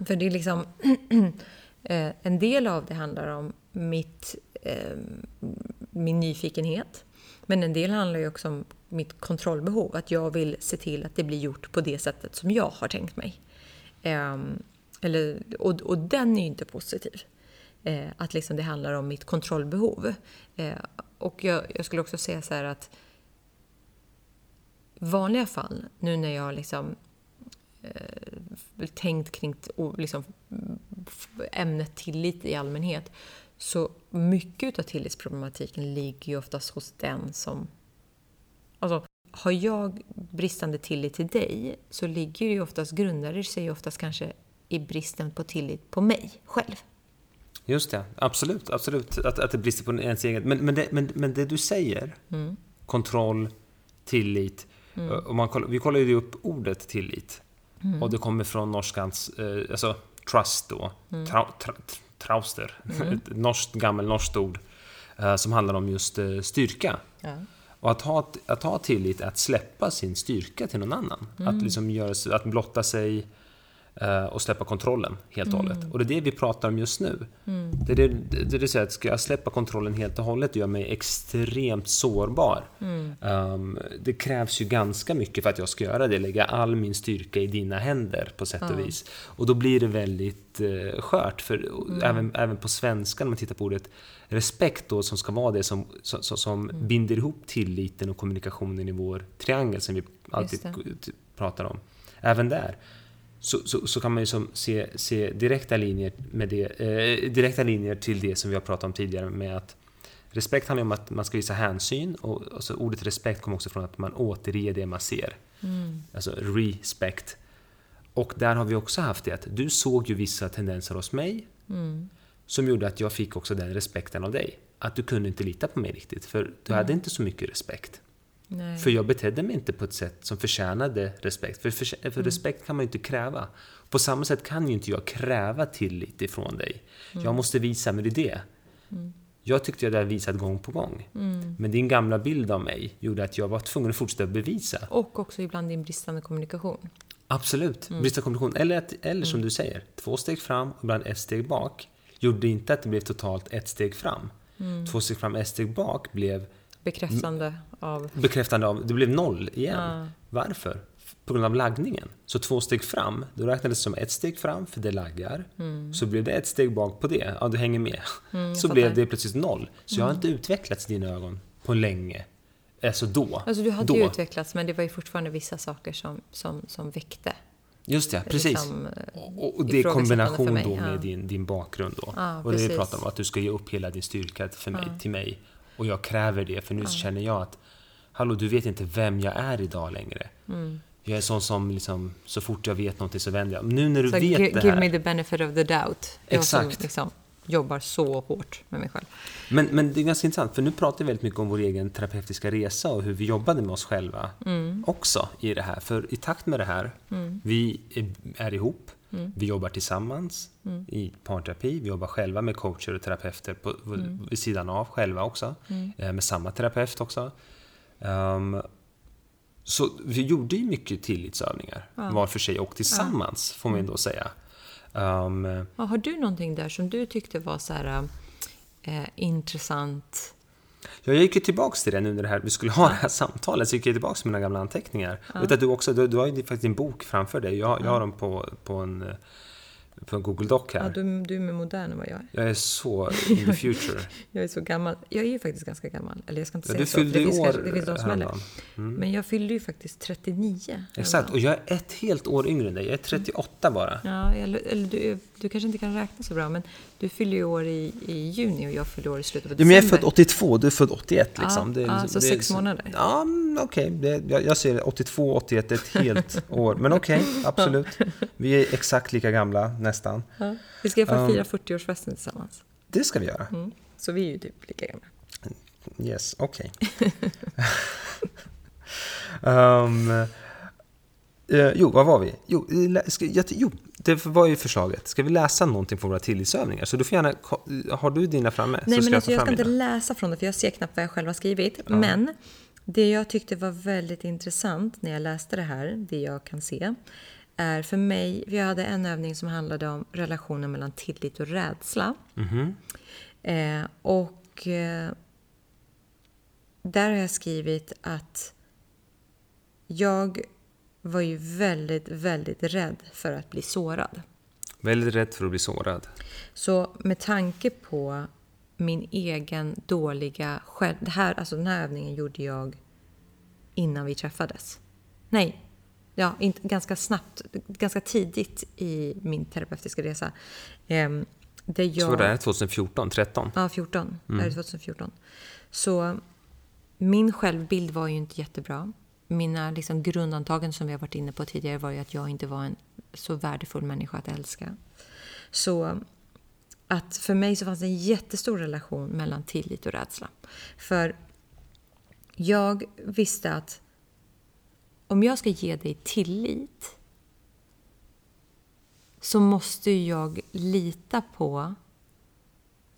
För det är liksom... eh, en del av det handlar om mitt, eh, min nyfikenhet. Men en del handlar ju också om mitt kontrollbehov. Att jag vill se till att det blir gjort på det sättet som jag har tänkt mig. Ehm, eller, och, och den är ju inte positiv. Eh, att liksom det handlar om mitt kontrollbehov. Eh, och jag, jag skulle också säga så här att i vanliga fall, nu när jag liksom eh, tänkt kring liksom, ämnet tillit i allmänhet, så mycket av tillitsproblematiken ligger ju oftast hos den som... Alltså, har jag bristande tillit till dig så ligger det ju oftast, grundar det sig ju oftast kanske i bristen på tillit på mig själv. Just det, absolut. absolut. Att, att det brister på ens eget... Men, men, det, men, men det du säger, Mm. kontroll, tillit. Och man kollar, vi kollade ju upp ordet tillit. Mm. Och det kommer från norskans, eh, alltså trust då. Mm. Trau, tra, trauster. Ett norskt, gammelnorskt ord. Eh, som handlar om just eh, styrka. Ja. Och att ha, att ha tillit är att släppa sin styrka till någon annan. Mm. Att, liksom göra, att blotta sig eh, och släppa kontrollen helt och Mm. hållet. Och det är det vi pratar om just nu. Det är det, det, det säger att ska jag släppa kontrollen helt och hållet och göra mig extremt sårbar. Mm. Um, det krävs ju ganska mycket för att jag ska göra det. Lägga all min styrka i dina händer på sätt och vis. Och då blir det väldigt uh, skört. För Mm. även, även på svenska, när man tittar på ordet respekt då, som ska vara det som, som, som, Mm. binder ihop tilliten och kommunikationen i vår triangel som vi alltid det. pratar om. Även där så, så, så kan man ju se, se direkta, linjer med det, eh, direkta linjer till det som vi har pratat om tidigare med att respekt handlar om att man ska visa hänsyn och alltså ordet respekt kommer också från att man återger det man ser. Alltså respect. Och där har vi också haft det att du såg ju vissa tendenser hos mig som gjorde att jag fick också den respekten av dig. Att du kunde inte lita på mig riktigt, för du hade inte så mycket respekt. Nej. För jag betedde mig inte på ett sätt som förtjänade respekt. För, för, för respekt kan man ju inte kräva. På samma sätt kan ju inte jag kräva tillit ifrån dig. Jag måste visa, men det det. Jag tyckte jag hade visat gång på gång. Men din gamla bild av mig gjorde att jag var tvungen att fortsätta bevisa. Och också ibland din bristande kommunikation. Absolut. Bristande kommunikation. Eller, att, eller som du säger, två steg fram och ibland ett steg bak. Gjorde inte att det blev totalt ett steg fram. Två steg fram, ett steg bak blev Bekräftande av... bekräftande av, det blev noll igen. Ja. Varför? På grund av laggningen. Så två steg fram, då räknades det som ett steg fram för det laggar. Så blev det ett steg bak på det, ja du hänger med. så Mm. Mm. blev det plötsligt noll. Så jag har inte utvecklats i dina ögon på länge. Alltså då. Alltså du hade då. ju utvecklats men det var ju fortfarande vissa saker som, som, som väckte. Just det, precis. liksom, eh, och, och det ifrågasättande kombination då med ja. din, din bakgrund då. Ja, och det vi pratar om, att du ska ge upp hela din styrka för mig, till mig. Och jag kräver det, för nu känner jag att Hallå, du vet inte vem jag är idag längre. Mm. Jag är sån som liksom, så fort jag vet någonting så vänder jag. Nu när du Så vet det give här. me the benefit of the doubt. Jag som Exakt. liksom jobbar så hårt med mig själv. Men, men det är ganska intressant, för nu pratar vi väldigt mycket om vår egen terapeutiska resa och hur vi jobbade med oss själva Mm. också i det här. För i takt med det här, vi är, ihop, Mm. vi jobbar tillsammans i parterapi, vi jobbar själva med coacher och terapeuter på, Mm. vid sidan av själva också, eh, med samma terapeut också. Ehm, så vi gjorde ju mycket tillitsövningar var för sig och tillsammans, får man ju då säga. Ehm, Ja, har du någonting där som du tyckte var så här, eh, intressant Jag gick ju tillbaks till det nu när det här, vi skulle ha det här samtalet, så gick jag tillbaks till mina gamla anteckningar. Ja. Att du, också, du, du har ju faktiskt din bok framför dig. Jag, jag har dem på, på en på en Google Doc här. Ja, du, du är mer modern än vad jag är. Jag är så in the future. jag är så gammal. Jag är ju faktiskt ganska gammal. Eller jag ska inte ja, säga så. Det finns, kanske, det finns de som är mm. Men jag fyllde ju faktiskt 39. Exakt, och jag är ett helt år yngre än dig. Jag är 38 bara. Ja, eller, eller du, du kanske inte kan räkna så bra, men du fyller ju år i, i juni och jag fyller år i slutet på december. Ja, men jag är född 82, du är född 81 liksom. Ja, det, ja så det, sex månader. Ja, okej. Okay. Jag, jag ser 82, 81, ett helt år. Men okej, okay, absolut. Vi är exakt lika gamla, nästan. Ja. Vi ska i alla fall fira um, 40-årsfesten tillsammans. Det ska vi göra. Mm. Så vi är ju typ lika gamla. Yes, okej. Okay. um, uh, jo, vad var vi? Jo, ska, jag, jo, det var ju förslaget. Ska vi läsa någonting från våra tillitsövningar? Så du får gärna, har du dina framme? Nej, men alltså, jag, jag ska inte läsa från det, för jag ser knappt vad jag själv har skrivit. Ja. Men det jag tyckte var väldigt intressant när jag läste det här, det jag kan se, är för mig, vi hade en övning som handlade om relationen mellan tillit och rädsla. Mm-hmm. Eh, och eh, där har jag skrivit att jag var ju väldigt, väldigt rädd för att bli sårad. Väldigt rädd för att bli sårad. Så med tanke på min egen dåliga själv... Det här, alltså den här övningen gjorde jag innan vi träffades. Nej, ja, inte, ganska snabbt, ganska tidigt i min terapeutiska resa. Eh, där jag, Så det är 2014, 13? Ja, 14. Mm. Det är 2014. Så min självbild var ju inte jättebra. Mina liksom grundantagen som vi har varit inne på tidigare var ju att jag inte var en så värdefull människa att älska. Så att för mig så fanns det en jättestor relation mellan tillit och rädsla. För jag visste att om jag ska ge dig tillit så måste jag lita på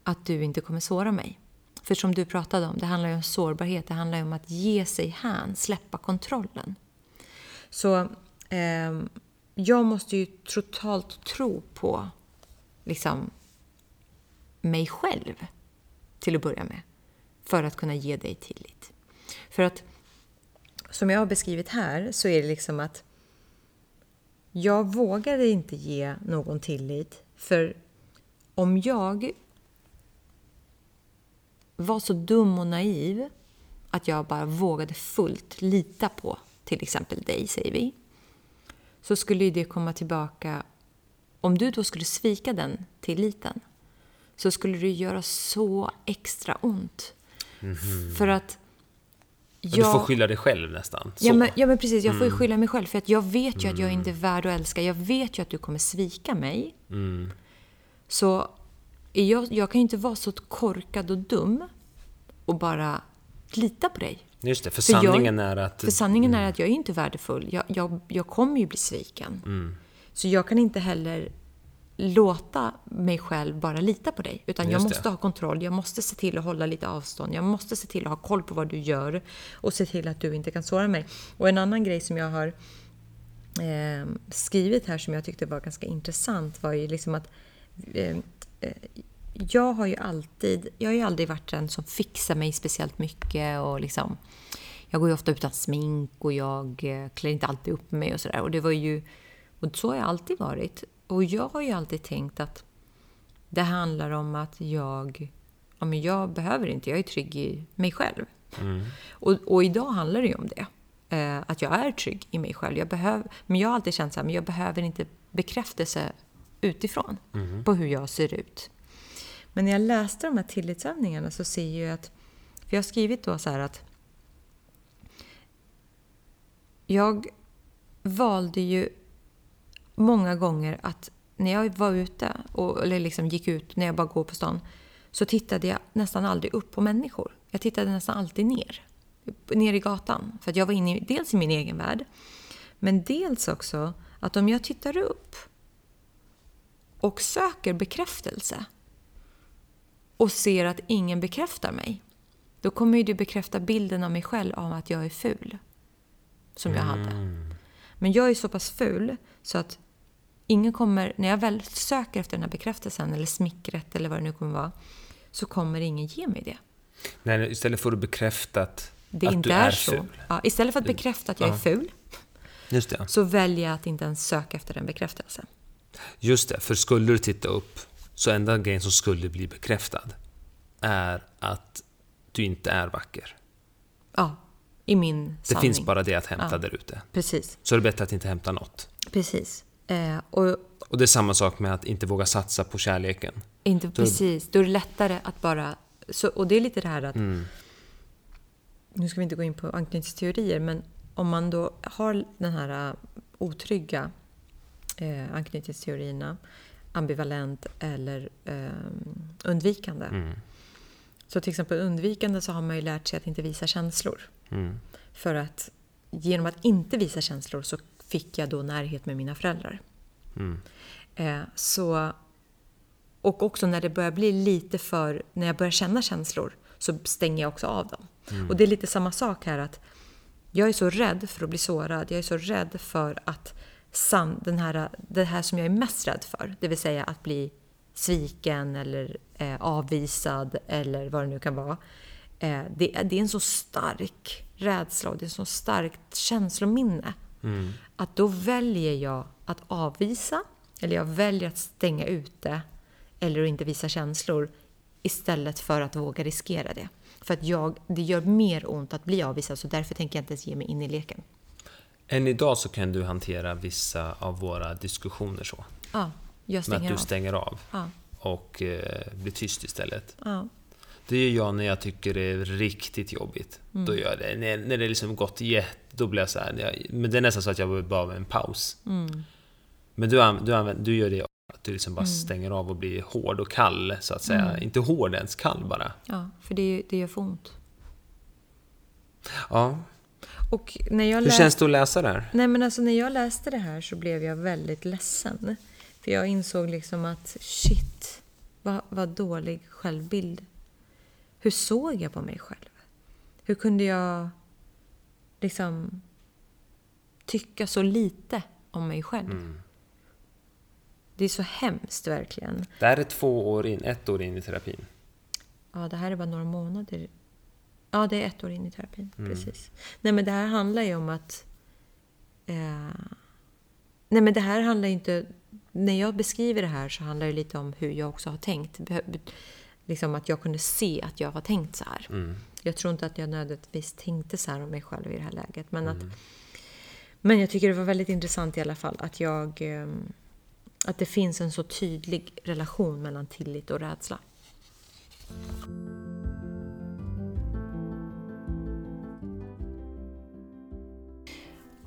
att du inte kommer såra mig. För som du pratade om, det handlar ju om sårbarhet, det handlar ju om att ge sig hän, släppa kontrollen. Så eh, jag måste ju totalt tro på liksom, mig själv till att börja med för att kunna ge dig tillit. För att som jag har beskrivit här så är det liksom att jag vågade inte ge någon tillit för om jag var så dum och naiv att jag bara vågade fullt lita på till exempel dig, säger vi, så skulle det komma tillbaka. Om du då skulle svika den tilliten så skulle det göra så extra ont. Mm -hmm. För att jag, du får skylla dig själv nästan. Ja men, ja men, precis, jag får ju mm. skylla mig själv. För att jag vet ju mm. att jag mm. inte är värd att älska. Jag vet ju att du kommer svika mig. Mm. Så jag, jag kan ju inte vara så korkad och dum och bara lita på dig. Just det, för, för sanningen jag, är att... För sanningen är mm. att jag är inte värdefull. Jag, jag, jag kommer ju bli sviken. Mm. Så jag kan inte heller låta mig själv bara lita på dig. Utan Just jag måste det. ha kontroll, jag måste se till att hålla lite avstånd, jag måste se till att ha koll på vad du gör och se till att du inte kan såra mig. Och en annan grej som jag har eh, skrivit här som jag tyckte var ganska intressant var ju liksom att eh, eh, jag har ju alltid, jag har ju aldrig varit den som fixar mig speciellt mycket och liksom jag går ju ofta utan smink och jag eh, klär inte alltid upp mig och sådär. Och det var ju, och så har jag alltid varit. Och jag har ju alltid tänkt att det handlar om att jag, ja men jag behöver inte, jag är trygg i mig själv. Mm. Och, och, idag handlar det ju om det. Eh, att jag är trygg i mig själv. Jag behöver, men jag har alltid känt så här, men jag behöver inte bekräftelse utifrån mm. på hur jag ser ut. Men när jag läste de här tillitsövningarna så ser jag att, för jag har skrivit då så här att jag valde ju många gånger att när jag var ute, och, eller liksom gick ut, när jag bara går på stan, så tittade jag nästan aldrig upp på människor. Jag tittade nästan alltid ner. Ner i gatan. För att jag var inne i, dels i min egen värld, men dels också att om jag tittar upp och söker bekräftelse och ser att ingen bekräftar mig, då kommer ju det bekräfta bilden av mig själv av att jag är ful. Som jag hade. Mm. Men jag är så pass ful så att ingen kommer, när jag väl söker efter den här bekräftelsen eller smickret eller vad det nu kommer vara, så kommer ingen ge mig det. Nej, istället får du bekräftat det att inte du är, är så. ful. Ja, istället för att bekräfta att jag är Ja. ful Just det. så väljer jag att inte ens söka efter den bekräftelsen. Just det, för skulle du titta upp så enda grejen som skulle bli bekräftad är att du inte är vacker. Ja, i min Det sanning. finns bara det att hämta Ja. där ute. Precis, Så är det bättre att inte hämta något. Precis. Eh, och Och det är samma sak med att inte våga satsa på kärleken. inte precis, då är det lättare att bara... Så, och det är lite det här att... Mm. Nu ska vi inte gå in på anknytningsteorier, men om man då har den här eh, otrygga eh, anknytningsteorierna, ambivalent eller eh, undvikande. Mm. Så till exempel undvikande så har man ju lärt sig att inte visa känslor. Mm. För att genom att inte visa känslor så fick jag då närhet med mina föräldrar. Mm. Eh, så, och också när det börjar bli lite för, när jag börjar känna känslor så stänger jag också av dem. Och det är lite samma sak här att jag är så rädd för att bli sårad. Jag är så rädd för att san, den här, det här som jag är mest rädd för, det vill säga att bli sviken eller eh, avvisad eller vad det nu kan vara. Eh, det, är- det är en så stark rädsla och det är ett så starkt känslominne. Att då väljer jag att avvisa, eller jag väljer att stänga ute eller att inte visa känslor istället för att våga riskera det. För att jag, det gör mer ont att bli avvisad så därför tänker jag inte ens ge mig in i leken. Än idag så kan du hantera vissa av våra diskussioner så. Ja, jag Med att stänger du av. stänger av Ja, och eh, blir tyst istället. ja, Det gör jag när jag tycker det är riktigt jobbigt. Mm. Då gör jag det. När, när det liksom gått jätte... Då blir jag så här, jag, Men det är nästan så att jag vill bara en paus. Mm. Men du, du, du gör det att du liksom bara Mm. stänger av och blir hård och kall, så att säga. Inte hård ens, kall bara. ja för det, det gör för ont. Ja. Och när jag Hur känns det att läsa det här? Nej men alltså när jag läste det här så blev jag väldigt ledsen. För jag insåg liksom att shit, vad, vad dålig självbild. Hur såg jag på mig själv? Hur kunde jag liksom tycka så lite om mig själv? Det är så hemskt verkligen. Det här är två år in, ett år in i terapin. Ja, det här är bara några månader. Ja, det är ett år in i terapin. Precis. Nej, men det här handlar ju om att... Eh, nej, men det här handlar ju inte... När jag beskriver det här så handlar det lite om hur jag också har tänkt. Liksom att jag kunde se att jag har tänkt så här. Mm. Jag tror inte att jag nödvändigtvis tänkte så här om mig själv i det här läget. Men, att, men jag tycker det var väldigt intressant i alla fall att jag... Eh, att det finns en så tydlig relation mellan tillit och rädsla.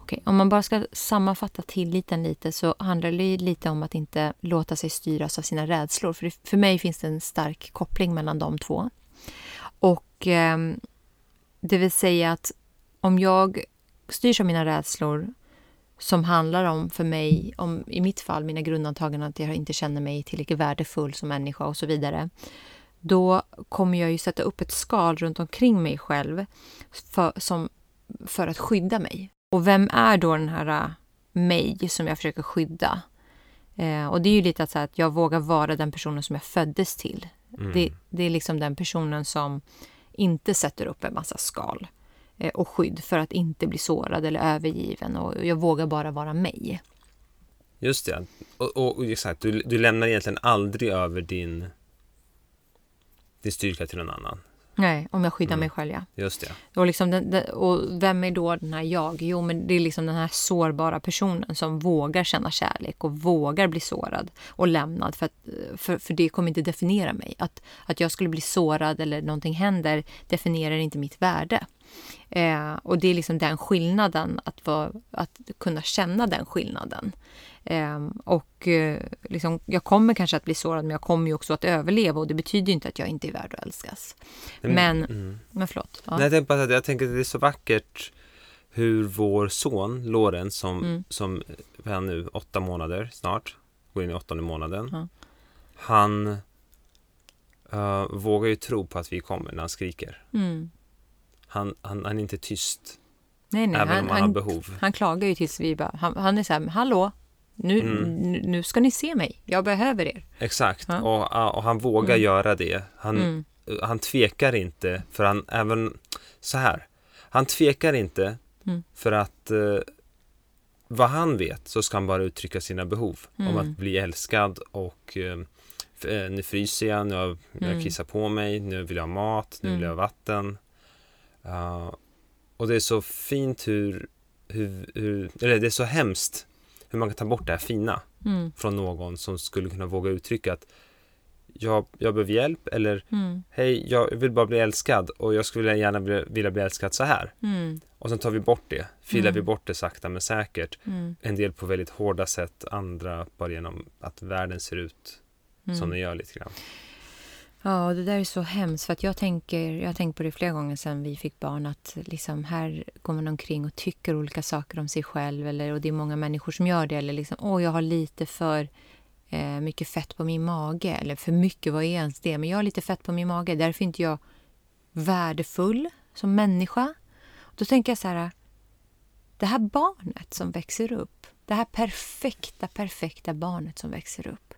Okej, om man bara ska sammanfatta tilliten lite så handlar det ju lite om att inte låta sig styras av sina rädslor. För, det- för mig finns det en stark koppling mellan de två. Och eh, det vill säga att om jag styrs av mina rädslor som handlar om för mig, om, i mitt fall, mina grundantaganden att jag inte känner mig tillräckligt värdefull som människa och så vidare. Då kommer jag ju sätta upp ett skal runt omkring mig själv för, som, för att skydda mig. Och vem är då den här äh, mig som jag försöker skydda? Eh, och det är ju lite att, så här, att jag vågar vara den personen som jag föddes till. Det, det är liksom den personen som inte sätter upp en massa skal eh, och skydd för att inte bli sårad eller övergiven. Och jag vågar bara vara mig. Just det. Och, och, och exakt, du, du lämnar egentligen aldrig över din, din styrka till någon annan. Nej, om jag skyddar mig själv, ja. Just det. Och, liksom den, den, och vem är då den här jag? Jo, men det är liksom den här sårbara personen som vågar känna kärlek och vågar bli sårad och lämnad. För, att, för, för det kommer inte definiera mig. Att, att jag skulle bli sårad eller någonting händer definierar inte mitt värde. Eh, och det är liksom den skillnaden, att, vara, att kunna känna den skillnaden. Eh, och eh, liksom, jag kommer kanske att bli sårad, men jag kommer ju också att överleva och det betyder inte att jag inte är värd att älskas. Men, men förlåt. Ja. Nej, jag, tänker bara att jag tänker att det är så vackert hur vår son, Lorenz, som, Mm. som är nu åtta månader snart, går in i åttonde månaden. Ja. Han eh, vågar ju tro på att vi kommer när han skriker. Mm. Han, han, han är inte tyst, Nej, nej, även han, om han, han, har behov. han klagar ju tills vi bara... Han, han är så här, hallå, nu, Mm. nu, ska ni se mig. Jag behöver er. Exakt, Ja. och, och han vågar göra det. Han, Mm. han tvekar inte för han även så här. Han tvekar inte Mm. för att eh, vad han vet så ska han bara uttrycka sina behov om Mm. att bli älskad och eh, eh, nu fryser jag, nu har jag Mm. kissat på mig, nu vill jag ha mat, nu vill jag Mm. ha vatten. Ja, och det är så fint hur, hur, hur, eller det är så hemskt hur man kan ta bort det här fina Mm. från någon som skulle kunna våga uttrycka att jag, jag behöver hjälp eller Mm. hej, jag vill bara bli älskad och jag skulle gärna bli, vilja bli älskad så här. Mm. Och sen tar vi bort det, filar Mm. vi bort det sakta men säkert. Mm. En del på väldigt hårda sätt, andra bara genom att världen ser ut som Mm. den gör lite grann. Ja, och det där är så hemskt. För att jag, tänker, jag har tänkt på det flera gånger sedan vi fick barn. Att liksom här går man omkring och tycker olika saker om sig själv. Eller, och det är många människor som gör det. Eller liksom, åh, jag har lite för eh, mycket fett på min mage. Eller för mycket, vad är ens det? Men jag har lite fett på min mage. Därför är inte jag värdefull som människa. Då tänker jag så här. Det här barnet som växer upp. Det här perfekta, perfekta barnet som växer upp.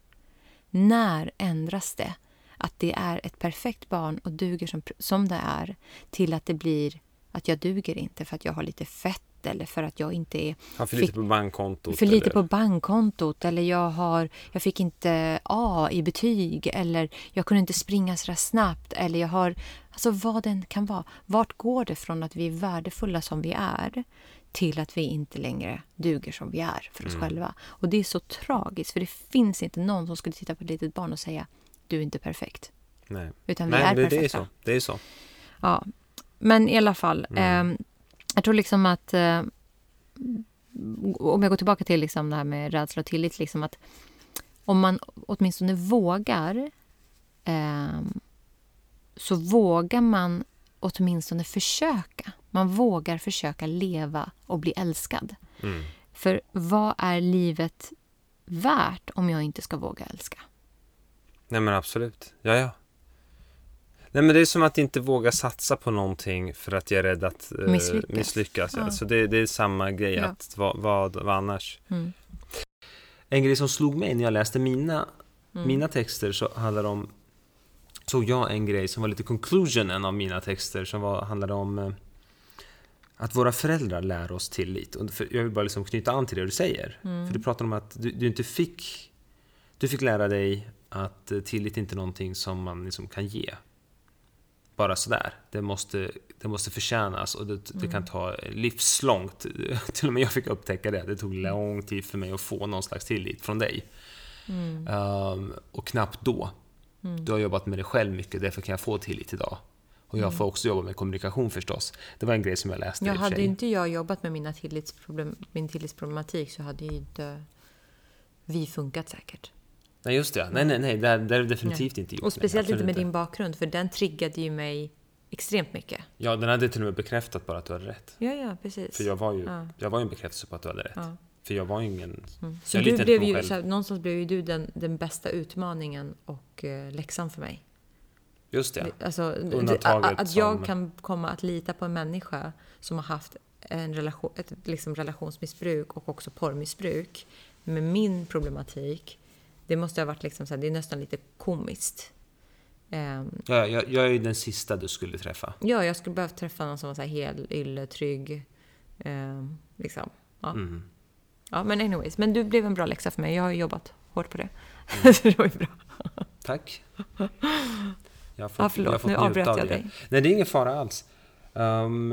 När ändras det? Att det är ett perfekt barn och duger som, som det är till att det blir att jag duger inte för att jag har lite fett eller för att jag inte är Har för Fick- lite på bankkontot. för lite eller- på bankkontot eller jag, har, jag fick inte A i betyg eller jag kunde inte springa så snabbt eller jag har... Alltså vad den kan vara. Vart går det från att vi är värdefulla som vi är till att vi inte längre duger som vi är för oss Mm. själva? Och det är så tragiskt för det finns inte någon som skulle titta på ett litet barn och säga du är inte perfekt. Nej, Utan vi Nej är det, det perfekta. är så. Det är så. Ja, men i alla fall. Mm. Eh, jag tror liksom att... Eh, om jag går tillbaka till liksom det här med rädsla och tillit. Liksom att om man åtminstone vågar eh, så vågar man åtminstone försöka. Man vågar försöka leva och bli älskad. Mm. För vad är livet värt om jag inte ska våga älska? Nej men absolut. Ja, ja. Nej men det är som att inte våga satsa på någonting för att jag är rädd att eh, Misslyckas. misslyckas. Ja. Ja. Så det, det är samma grej. Ja. Att, vad, vad, vad annars? Mm. En grej som slog mig när jag läste mina, Mm. mina texter så handlar om såg jag en grej som var lite conclusionen av mina texter som var, handlade om eh, att våra föräldrar lär oss tillit. Och jag vill bara liksom knyta an till det du säger. Mm. För du pratar om att du, du inte fick du fick lära dig att tillit inte är någonting som man liksom kan ge. Bara sådär. Det måste, det måste förtjänas och det, det kan ta livslångt. Till och med jag fick upptäcka det. Det tog lång tid för mig att få någon slags tillit från dig. Mm. Ehm, och knappt då. Du har jobbat med dig själv mycket, därför kan jag få tillit idag. Och jag får också jobba med kommunikation förstås. Det var en grej som jag läste för hade inte jag jobbat med mina tillitsproblem, min tillitsproblematik så hade ju inte vi funkat säkert. Nej, just det. Nej, nej, nej. Det är, det är definitivt inte gjort. Och speciellt Nej, inte med absolut din bakgrund, för den triggade ju mig extremt mycket. Ja, den hade till och med bekräftat bara att du hade rätt. Ja, ja, precis. För jag var ju, Ja. jag var ju en bekräftelse på att du hade rätt. Ja. För jag var ju ingen... Mm. Så du inte blev ju, så här, någonstans blev ju du den, den bästa utmaningen och eh, läxan för mig. Just det. Alltså, Undantaget att, att jag som- kan komma att lita på en människa som har haft en relation, ett liksom relationsmissbruk och också porrmissbruk med min problematik. Det måste ha varit liksom så här, det är nästan lite komiskt. Ehm, Ja, jag, jag är ju den sista du skulle träffa. ja, jag skulle behöva träffa någon som var så här hel, ylle, trygg. ehm, liksom. ja. Mm. ja, men anyways. Men du blev en bra läxa för mig. Jag har jobbat hårt på det. Mm. så det var ju bra. Tack. Jag har fått, Ja, jag har förlåt, fått nu avbröt av jag det. dig. Nej, det är ingen fara alls. Um,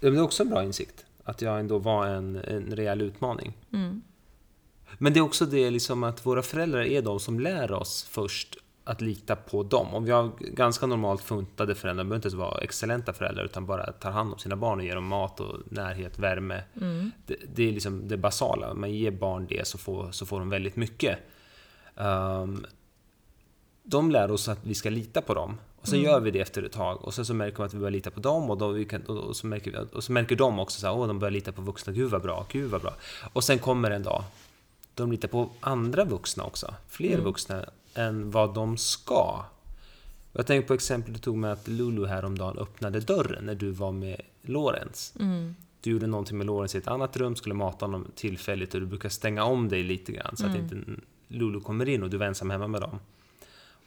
det är också en bra insikt. Att jag ändå var en, en rejäl utmaning. Mm. Men det är också det liksom att våra föräldrar är de som lär oss först att lita på dem. Om vi har ganska normalt funtade föräldrar, behöver inte ens vara excellenta föräldrar, utan bara tar hand om sina barn och ger dem mat och närhet, värme. Mm. Det, det är liksom det basala. Man ger barn det så får, så får de väldigt mycket. Ehm, de lär oss att vi ska lita på dem. Och sen gör vi det efter ett tag. Och sen så märker vi att vi börjar lita på dem. Och, då vi kan, och, så, märker och så märker de också åh, de börjar lita på vuxna. Gud vad bra, gud vad bra. Och sen kommer en dag de litar på andra vuxna också. Fler vuxna än vad de ska. Jag tänker på exempel du tog med att Lulu häromdagen öppnade dörren när du var med Lorenz. Mm. Du gjorde någonting med Lorenz i ett annat rum, skulle mata honom tillfälligt och du brukar stänga om dig lite grann så att inte Lulu kommer in och du var ensam hemma med dem.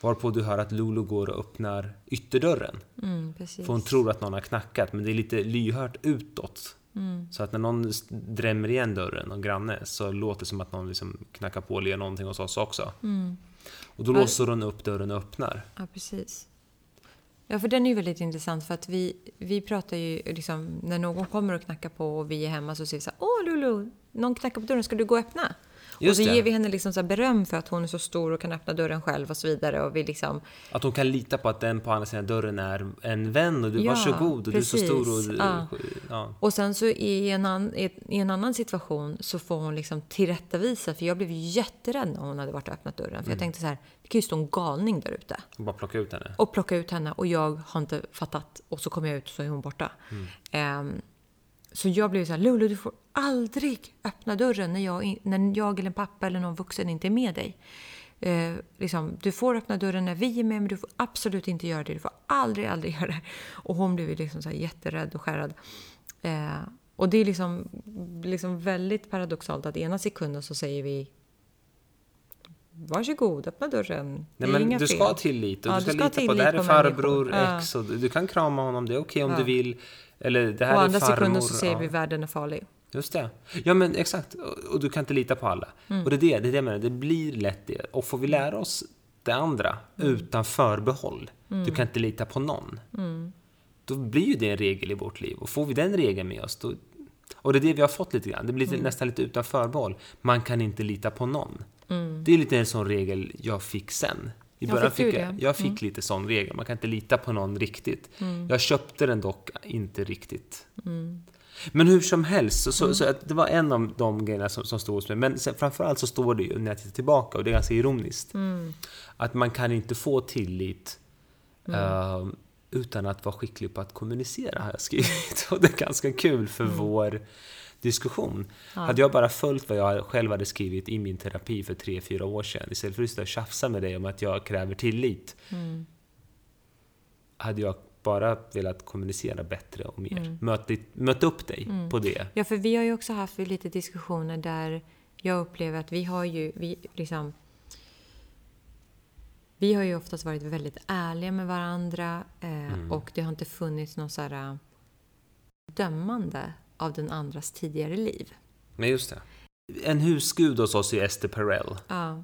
Varpå du hör att Lulu går och öppnar ytterdörren. Mm. För hon tror att någon har knackat, men det är lite lyhört utåt. Mm. Så att när någon drämmer igen dörren, någon granne, så låter det som att någon liksom knackar på eller gör någonting hos oss också. Mm. Och då låser hon upp dörren och öppnar. Ja, precis. Ja, för den är ju väldigt intressant för att vi, vi pratar ju liksom, när någon kommer och knackar på och vi är hemma så säger vi så här, Åh Lulu, någon knackar på dörren, ska du gå och öppna? Och Just så det. ger vi henne liksom så beröm för att hon är så stor och kan öppna dörren själv och så vidare. Och vi liksom, Att hon kan lita på att den på andra sidan dörren är en vän och du Ja, varsågod och du är så precis. stor och... Ja. Ja. Och sen så i en, an, i en annan situation så får hon liksom tillrättavisa, för jag blev jätterädd när hon hade varit och öppnat dörren. Mm. För jag tänkte så här, det kan ju stå en galning där ute. Och bara plocka ut henne. Och plocka ut henne och jag har inte fattat. Och så kommer jag ut och så är hon borta. Ehm, så jag blev så här, Lulu du får aldrig öppna dörren när jag, när jag eller en pappa eller någon vuxen inte är med dig. Eh, liksom, du får öppna dörren när vi är med men du får absolut inte göra det. Du får aldrig, aldrig göra det. Och hon blev liksom så här jätterädd och skärrad. Eh, och det är liksom, liksom väldigt paradoxalt att ena sekunden så säger vi Varsågod, öppna dörren. Nej, men inga du fel." ska ha tillit och Ja, du ska, du ska lita på det här är farbror människor. Ja. X och du kan krama honom, det är okej om Ja. du vill. Eller det här Och är andra farmor. sekunden så säger ja. vi världen är farlig. Just det. Ja men exakt. Och, och du kan inte lita på alla. Mm. Och det är det, det är det jag menar. Det blir lätt det. Och får vi lära oss det andra Mm. utan förbehåll. Du kan inte lita på någon. Mm. Då blir ju det en regel i vårt liv. Och får vi den regeln med oss då... Och det är det vi har fått lite grann. Det blir Mm. nästan lite utan förbehåll. Man kan inte lita på någon. Det är lite en sån regel jag fick sen. I Ja, början fick fick jag, det? jag fick lite sån regel. Man kan inte lita på någon riktigt. Jag köpte den dock inte riktigt. Men hur som helst, så, så, så att det var en av de grejerna som, som stod hos mig. Men sen, framförallt så står det ju när jag tittar tillbaka, och det är ganska ironiskt, att man kan inte få tillit eh, utan att vara skicklig på att kommunicera, har jag skrivit. Och det är ganska kul för vår diskussion. Hade jag bara följt vad jag själv hade skrivit i min terapi för tre, fyra år sedan, istället för att och tjafsa med dig om att jag kräver tillit, hade jag bara velat kommunicera bättre och mer. Möt, ditt- möt upp dig på det. Ja, för vi har ju också haft lite diskussioner där jag upplever att vi har ju, vi liksom... Vi har ju oftast varit väldigt ärliga med varandra eh, och det har inte funnits någon så här äh, dömande av den andras tidigare liv. Men just det. En husgud hos oss är Esther Perel. Ja,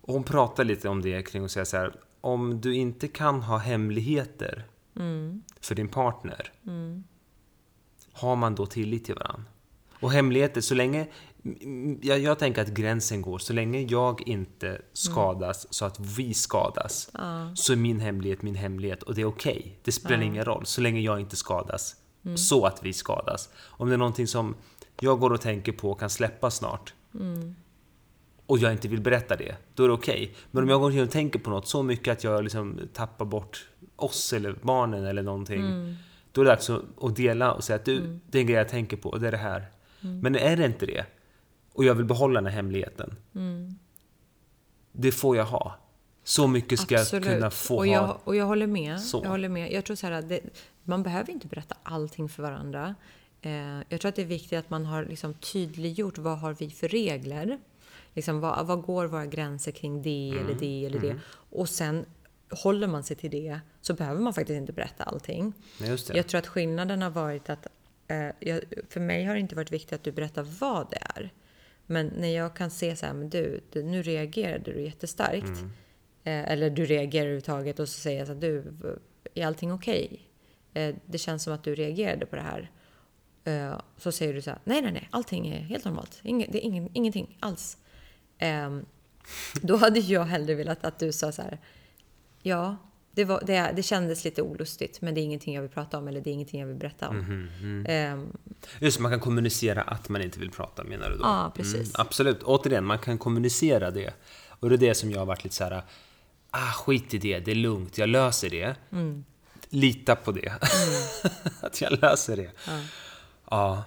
Och hon pratar lite om det kring att säga så här, om du inte kan ha hemligheter mm, för din partner, har man då tillit till varandra? Och hemligheter, så länge... mm, Jag, jag tänker att gränsen går, så länge jag inte skadas så att vi skadas, så är min hemlighet min hemlighet och det är okej. Det spelar ingen roll, så länge jag inte skadas så att vi skadas. Om det är någonting som jag går och tänker på och kan släppa snart, och jag inte vill berätta det, då är det okej. Men om jag går och tänker på något så mycket att jag liksom tappar bort oss eller barnen eller någonting, då är det dags att att dela och säga att du, det är en grej jag tänker på och det är det här. Men är det inte det, och jag vill behålla den här hemligheten, det får jag ha. Så mycket ska jag kunna få och jag, ha. Och jag håller med. Så. Jag håller med. Jag tror så här att det, man behöver inte berätta allting för varandra. Eh, jag tror att det är viktigt att man har liksom tydliggjort vad har vi för regler. Liksom, vad, vad går våra gränser kring det Mm. eller det eller det. Och sen håller man sig till det så behöver man faktiskt inte berätta allting. Nej, just det. Jag tror att skillnaden har varit att eh, jag, för mig har det inte varit viktigt att du berättar vad det är. Men när jag kan se så här, men du, nu reagerade du jättestarkt. Mm. Eh, eller du reagerar överhuvudtaget och så säger jag så här, du, är allting okej? Eh, det känns som att du reagerade på det här. Eh, så säger du så här, nej, nej, nej, allting är helt normalt. Inge, det är ingen, ingenting alls. Eh, då hade jag hellre velat att du sa så här, ja, det, var, det, det kändes lite olustigt, men det är ingenting jag vill prata om eller det är ingenting jag vill berätta om. Mhm, Ehm, Just man kan kommunicera att man inte vill prata, menar du då? Ja, precis. absolut. Återigen, man kan kommunicera det. Och det är det som jag har varit lite så här, ah, skit i det, det är lugnt, jag löser det. Mm. Lita på det. att jag löser det. Ja.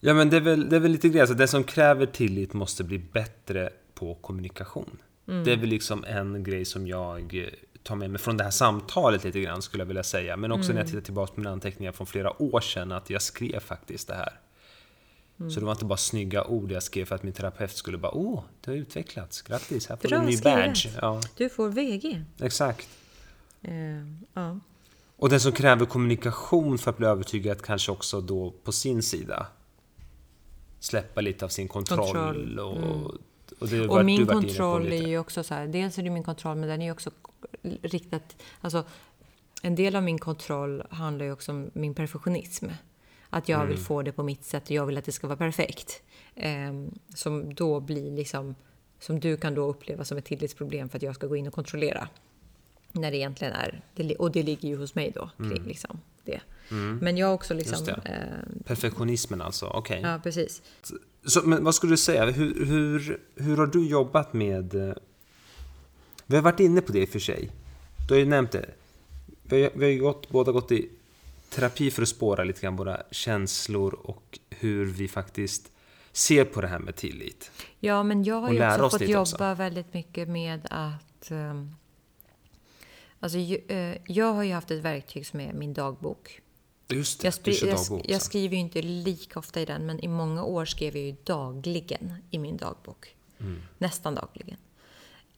Ja, men det är väl, det är väl lite grejer, alltså det som kräver tillit måste bli bättre på kommunikation. Mm. Det är väl liksom en grej som jag eh, tar med mig från det här samtalet lite grann, skulle jag vilja säga. Men också när Mm. jag tittar tillbaka på mina anteckningar från flera år sedan, att jag skrev faktiskt det här. Mm. Så det var inte bara snygga ord jag skrev för att min terapeut skulle bara Åh, det har utvecklats, grattis, här får du en ny badge. Ja. Du får VG. Exakt. Uh, ja. Och den som kräver kommunikation för att bli övertygad kanske också då på sin sida släppa lite av sin kontroll. kontroll. Och, mm. och, det och min kontroll är ju också så här, dels är det min kontroll men den är ju också riktat, alltså en del av min kontroll handlar ju också om min perfektionism. Att jag mm. vill få det på mitt sätt och jag vill att det ska vara perfekt. Eh, som då blir liksom, som du kan då uppleva som ett tillitsproblem för att jag ska gå in och kontrollera. När det egentligen är, och det ligger ju hos mig då. Mm. Liksom, det. Mm. Men jag också liksom... Eh, Perfektionismen alltså, okej. Okay. Ja, precis. Så, men vad skulle du säga, hur, hur, hur har du jobbat med... Eh, vi har varit inne på det i och för sig. Du har ju nämnt det. Vi har, vi har gått, båda gått i terapi för att spåra lite grann våra känslor och hur vi faktiskt ser på det här med tillit. Ja, men jag har ju också fått jobba också. väldigt mycket med att... Um, alltså, uh, jag har ju haft ett verktyg som är min dagbok. Just det, jag, skri jag, jag skriver ju inte lika ofta i den, men i många år skrev jag ju dagligen i min dagbok. Mm. Nästan dagligen.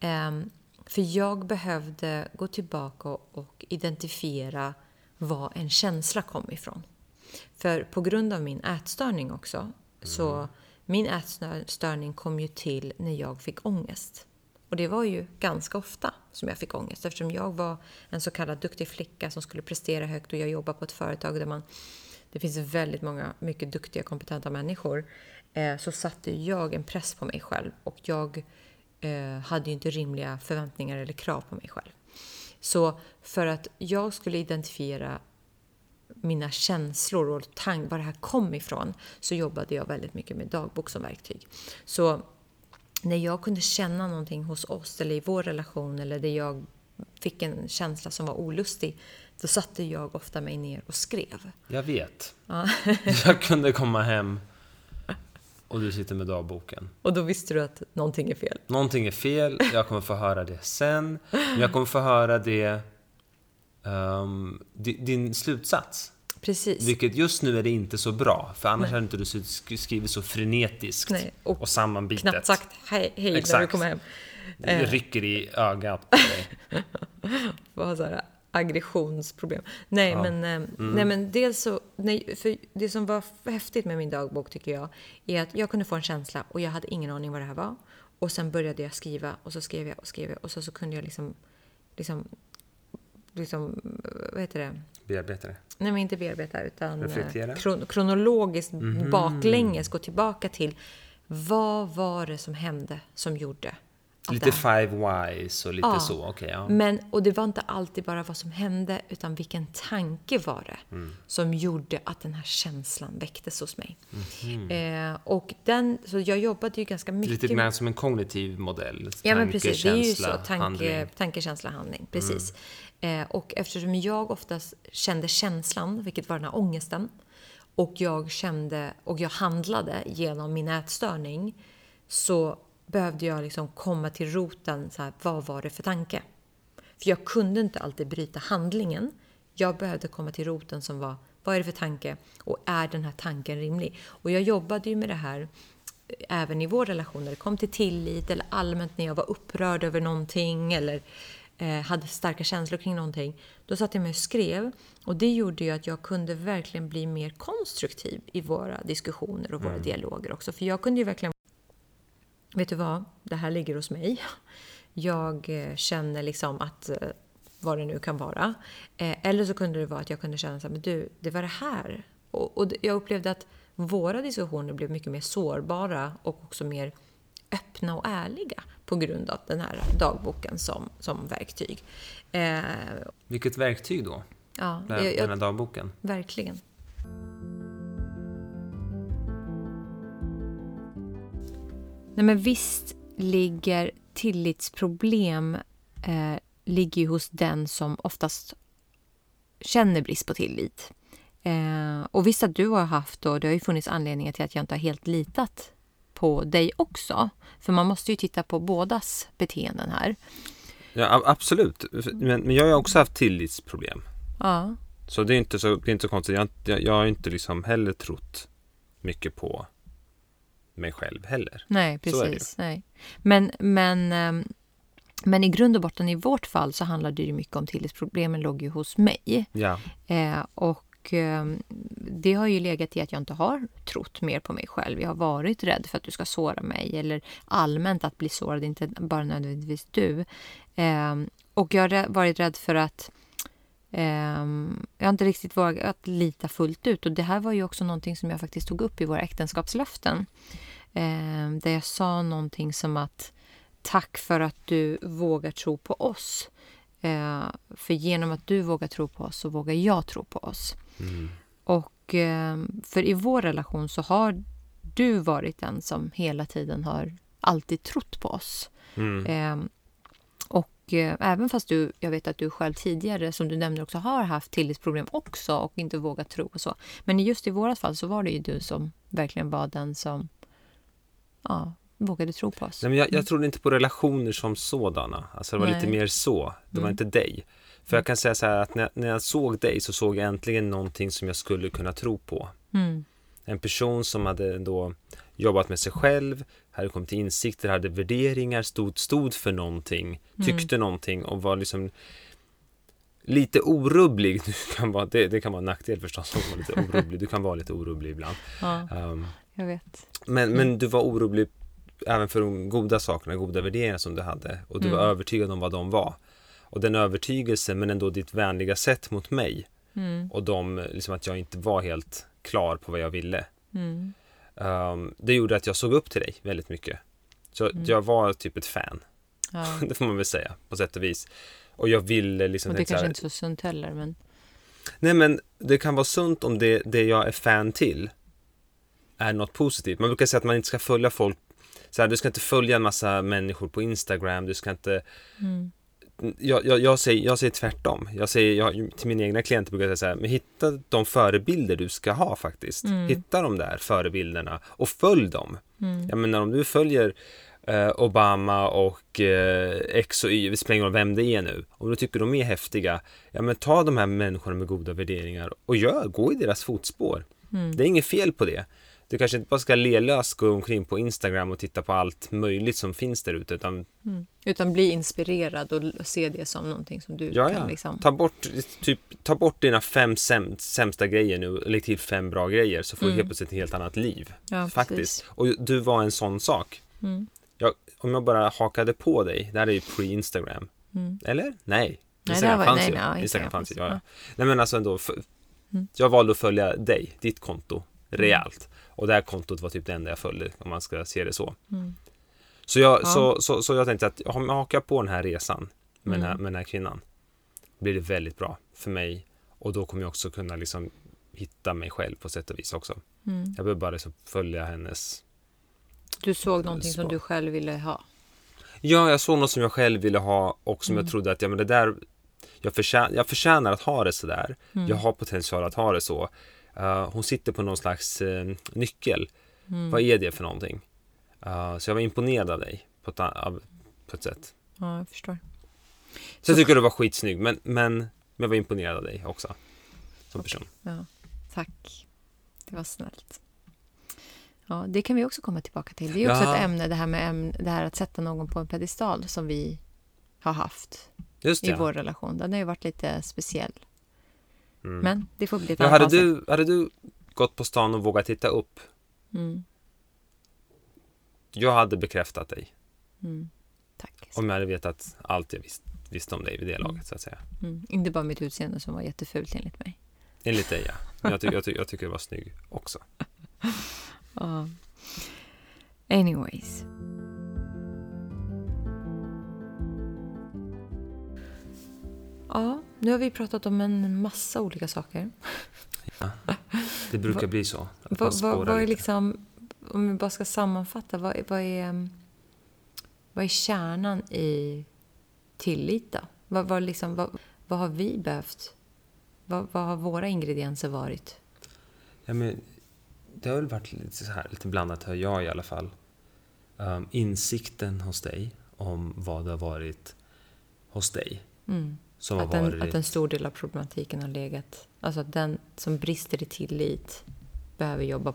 Um, för jag behövde gå tillbaka och identifiera var en känsla kom ifrån. För på grund av min ätstörning också, mm. så min ätstörning kom ju till när jag fick ångest. Och det var ju ganska ofta som jag fick ångest eftersom jag var en så kallad duktig flicka som skulle prestera högt och jag jobbade på ett företag där man det finns väldigt många mycket duktiga, kompetenta människor. Eh, så satte jag en press på mig själv och jag eh, hade ju inte rimliga förväntningar eller krav på mig själv. Så för att jag skulle identifiera mina känslor och tank, var det här kom ifrån, så jobbade jag väldigt mycket med dagbok som verktyg. Så när jag kunde känna någonting hos oss eller i vår relation eller där jag fick en känsla som var olustig, då satte jag ofta mig ner och skrev. Jag vet. Ja. jag kunde komma hem och du sitter med dagboken. Och då visste du att någonting är fel? Någonting är fel, jag kommer få höra det sen. Men jag kommer få höra det... Um, din slutsats. Precis. Vilket just nu är det inte så bra, för annars Nej. hade inte du skrivit så frenetiskt Nej, och, och sammanbitet. Knappt sagt hej, hej när du kommer hem. Det eh. rycker i ögat på dig. Vad så här, aggressionsproblem. Nej, ja. men, eh, mm. nej, men dels så... Nej, för det som var häftigt med min dagbok, tycker jag, är att jag kunde få en känsla och jag hade ingen aning vad det här var. Och sen började jag skriva och så skrev jag och skrev jag och så, så kunde jag liksom, liksom, liksom, vad heter det? Bearbeta det? Nej, men inte bearbeta, utan eh, Reflektera. Kron kronologiskt mm. baklänges gå tillbaka till vad var det som hände som gjorde Lite five whys och lite ja, så, okay, ja. Men, och det var inte alltid bara vad som hände, utan vilken tanke var det mm. som gjorde att den här känslan väcktes hos mig. Mm. Eh, och den, så jag jobbade ju ganska mycket... Lite grann som en kognitiv modell. Ja, men precis. Det är ju så. Tanke, handling. tanke känsla, handling. Precis. Mm. Eh, och eftersom jag oftast kände känslan, vilket var den här ångesten, och jag kände och jag handlade genom min ätstörning, så behövde jag liksom komma till roten. Så här, vad var det för tanke? För jag kunde inte alltid bryta handlingen. Jag behövde komma till roten som var, vad är det för tanke? Och är den här tanken rimlig? Och jag jobbade ju med det här eh, även i vår relation när det kom till tillit eller allmänt när jag var upprörd över någonting eller hade starka känslor kring någonting. Då satt jag mig och skrev och det gjorde ju att jag kunde verkligen bli mer konstruktiv i våra diskussioner och våra mm. dialoger också. För jag kunde ju verkligen vet du vad, det här ligger hos mig. Jag eh, känner liksom att eh, vad det nu kan vara. Eh, eller så kunde det vara att jag kunde känna så här, men du, det var det här. Och, och jag upplevde att våra diskussioner blev mycket mer sårbara och också mer öppna och ärliga på grund av den här dagboken som, som verktyg. Eh, Vilket verktyg då? Ja, den, jag, den här dagboken? Verkligen. Nej men visst ligger tillitsproblem eh, ligger ju hos den som oftast känner brist på tillit. Eh, och visst att du har haft och det har ju funnits anledningar till att jag inte har helt litat på dig också. För man måste ju titta på bådas beteenden här. Ja, absolut. Men, men jag har också haft tillitsproblem. Ja. Så det är inte så, det är inte så konstigt. Jag, jag, jag har inte liksom heller trott mycket på mig själv heller. Nej, precis. Nej. Men, men, ehm, men i grund och botten i vårt fall så handlade det mycket om tillitsproblemen låg ju hos mig. Ja. Eh, och och ehm, det har ju legat i att jag inte har trott mer på mig själv. Jag har varit rädd för att du ska såra mig eller allmänt att bli sårad, inte bara nödvändigtvis du. Ehm, och jag har varit rädd för att ehm, jag har inte riktigt vågat lita fullt ut. Och Det här var ju också någonting som jag faktiskt tog upp i våra äktenskapslöften. Där jag sa någonting som att tack för att du vågar tro på oss. För genom att du vågar tro på oss så vågar jag tro på oss. Mm. Och um, för i vår relation så har du varit den som hela tiden har alltid trott på oss. Mm. Och eh, även fast du, jag vet att du själv tidigare, som du nämnde också, har haft tillitsproblem också och inte vågat tro och så. Men just i vårat fall så var det ju du som verkligen var den som ja, vågade tro på oss. Nej, men jag, jag trodde inte på relationer som sådana. Alltså det var Nej. lite mer så. Det var Mm. inte dig. För jag kan säga så här att när, när jag såg dig så såg jag äntligen någonting som jag skulle kunna tro på. Mm. En person som hade då jobbat med sig själv, hade kommit till insikter, hade värderingar, stod, stod för någonting, tyckte någonting och var liksom lite orubblig. Du kan vara, det, det kan vara en nackdel förstås att vara lite orubblig. Du kan vara lite orubblig ibland. Ja, Um, jag vet. men, men du var orolig även för de goda sakerna, goda värderingar som du hade. Och du var Mm. övertygad om vad de var. Och den övertygelsen, men ändå ditt vänliga sätt mot mig. Mm. Och de, liksom att jag inte var helt klar på vad jag ville. Mm. Um, det gjorde att jag såg upp till dig väldigt mycket. Så Mm. jag var typ ett fan, Ja. det får man väl säga på sätt och vis. Och jag ville liksom... Och det kanske här, inte så sunt heller, men Nej men det kan vara sunt om det, det jag är fan till är något positivt. Man brukar säga att man inte ska följa folk så här, du ska inte följa en massa människor på Instagram, du ska inte mm. Jag, jag, jag, säger, jag säger tvärtom. Jag säger jag, till mina egna klienter brukar jag säga så här, men hitta de förebilder du ska ha faktiskt. Mm. Hitta de där förebilderna och följ dem. Mm. Jag menar om du följer eh, Obama och eh, X och Y, det spelar ingen roll vem det är nu. Om du tycker de är häftiga, ja men ta de här människorna med goda värderingar och gör, gå i deras fotspår. Mm. Det är inget fel på det. Du kanske inte bara ska lelöst gå omkring på Instagram och titta på allt möjligt som finns där ute, utan Mm. Utan bli inspirerad och se det som någonting som du Ja, kan ja. liksom... Ta, bort, typ, ta bort dina fem säm, sämsta grejer nu och lägg till fem bra grejer så får Mm. du helt plötsligt ett helt annat liv. Ja, faktiskt. precis. Och du var en sån sak. Mm. Jag, om jag bara hakade på dig, det här är ju pre-Instagram. Mm. Eller? Nej. Instagram var- fanns nej, ju. nej, Instagram fanns ju, ja, ja. Nej men alltså ändå, för, Mm. jag valde att följa dig, ditt konto, rejält. Och det här kontot var typ det enda jag följde, om man ska se det så. Mm. Så jag, Ja. så, så, så jag tänkte att om jag hakar på den här resan med, den här, Mm. med den här kvinnan blir det väldigt bra för mig och då kommer jag också kunna liksom hitta mig själv på sätt och vis också. Mm. Jag behöver bara liksom följa hennes... Du såg någonting som Svar. du själv ville ha. Ja, jag såg något som jag själv ville ha och som Mm. jag trodde att ja, men det där, jag, förtjän, jag förtjänar att ha det sådär. Mm. Jag har potential att ha det så. Eh, hon sitter på någon slags eh, nyckel. Mm. Vad är det för någonting? Eh, så jag var imponerad av dig på ett, av, på ett sätt. Ja, jag förstår. Så jag tycker du var skitsnygg, men, men, men jag var imponerad av dig också. Som person. Ja, tack. Det var snällt. Ja, det kan vi också komma tillbaka till. Det är också Ja. ett ämne, det här med ämne, det här att sätta någon på en pedestal som vi har haft Just i vår relation. Den har ju varit lite speciell. Mm. Men det får bli ett Men annat hade, avsnitt. du, hade du gått på stan och vågat titta upp? Mm, Jag hade bekräftat dig. mm. Tack. Om jag hade vetat allt jag visst, visste om dig vid det Mm. laget, så att säga. Mm. Inte bara mitt utseende som var jättefult enligt mig. Enligt dig, ja. Men jag, ty- jag, ty- jag tycker du var snygg också. Ja. Anyways. Ja, nu har vi pratat om en massa olika saker. Det brukar Va- bli så. Att man Vad, är liksom, om vi bara ska sammanfatta, vad, är- vad, är, um, vad är kärnan i tillit då? Vad, vad, liksom, vad, vad har vi behövt? Vad, vad har våra ingredienser varit? Ja, men, det har väl varit lite, så här, lite blandat, hör jag i alla fall. Um, insikten hos dig om vad det har varit hos dig. Mm. Som Att, har en, varit... att en stor del av problematiken har legat... Alltså att den som brister i tillit behöver jobba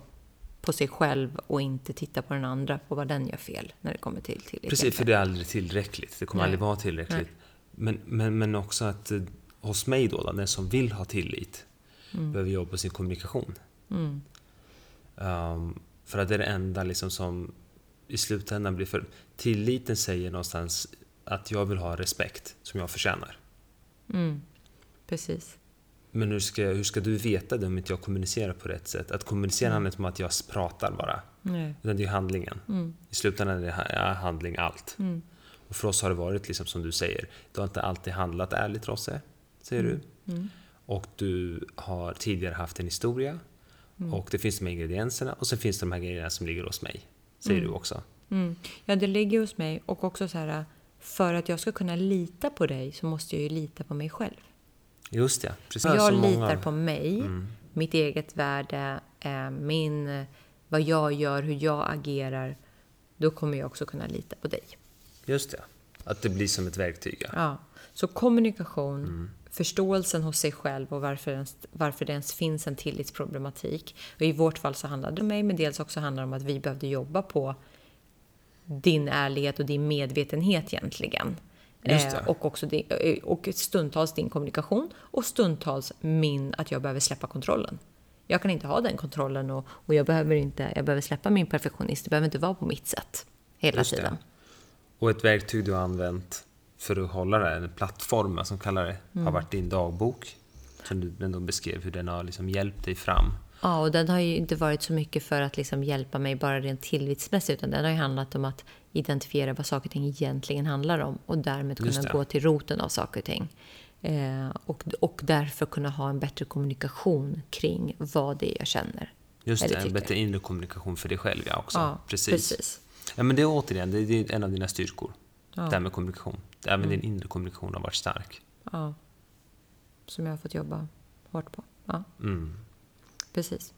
på sig själv och inte titta på den andra, på vad den gör fel när det kommer till tillit. Precis, för det är aldrig tillräckligt. Det kommer Nej. aldrig vara tillräckligt. Men, men, men också att eh, hos mig då, då den som vill ha tillit, Mm. behöver jobba på sin kommunikation. Um, för att det är det enda liksom som i slutändan blir för tilliten säger någonstans att jag vill ha respekt som jag förtjänar. Precis. Men hur ska, hur ska du veta det om inte jag kommunicerar på rätt sätt? Att kommunicera handlar inte om att jag pratar bara. Nej. Utan det är handlingen. I slutändan är det handling allt. Och för oss har det varit, liksom som du säger, det har inte alltid handlat ärligt Rosse, säger du. Och du har tidigare haft en historia. Och det finns de här ingredienserna och sen finns det de här grejerna som ligger hos mig. Säger du också. Mm. Ja, det ligger hos mig och också så här, för att jag ska kunna lita på dig så måste jag ju lita på mig själv. Just det. Precis. Jag Så litar många- på mig, mitt eget värde, eh, min, vad jag gör, hur jag agerar, då kommer jag också kunna lita på dig. Just det. Att det blir som ett verktyg. Ja. Så kommunikation, förståelsen hos sig själv och varför, ens, varför det ens finns en tillitsproblematik. Och I vårt fall så handlade det om mig, men dels också handlar det om att vi behövde jobba på din ärlighet och din medvetenhet egentligen. Det. Eh, och, också din, eh, och stundtals din kommunikation och stundtals min att jag behöver släppa kontrollen. Jag kan inte ha den kontrollen och, och jag, behöver inte, jag behöver släppa min perfektionist. Det behöver inte vara på mitt sätt hela Just det. tiden. Och ett verktyg du har använt för att hålla det, en plattform som kallar det, Mm. har varit din dagbok. Som du ändå beskrev hur den har liksom hjälpt dig fram. Ja, och den har ju inte varit så mycket för att liksom hjälpa mig bara rent tillitsmässigt, utan den har ju handlat om att identifiera vad saker och ting egentligen handlar om och därmed kunna gå till roten av saker och ting. Eh, och, och därför kunna ha en bättre kommunikation kring vad det är jag känner. Just det, en bättre inre kommunikation för dig själv ja, också. Ja, precis. precis. Ja, men det är återigen, det är en av dina styrkor. Ja. Det här med kommunikation. Även Mm. din inre kommunikation har varit stark. Ja. Som jag har fått jobba hårt på. Ja, Mm. Precis.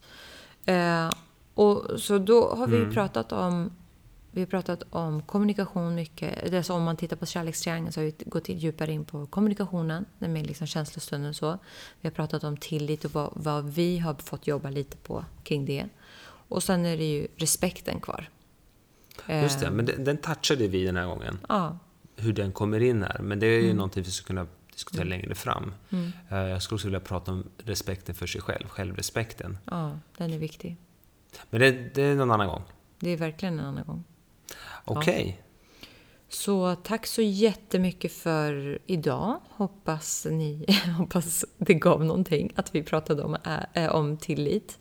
Eh, och så då har vi Mm. pratat om vi har pratat om kommunikation mycket. Det om man tittar på kärlekstriangeln så har vi gått djupare in på kommunikationen, med liksom känslostunden och så. Vi har pratat om tillit och vad, vad vi har fått jobba lite på kring det. Och sen är det ju respekten kvar. Just det, Eh, men den, den touchade vi den här gången. Ja, Hur den kommer in här. Men det är ju Mm. någonting vi ska kunna diskutera längre fram. Eh, Jag skulle också vilja prata om respekten för sig själv, självrespekten. ja, den är viktig. Men det, det är någon annan gång. Det är verkligen en annan gång. Okej. Så tack så jättemycket för idag. Hoppas, ni, hoppas det gav någonting att vi pratade om, äh, om tillit.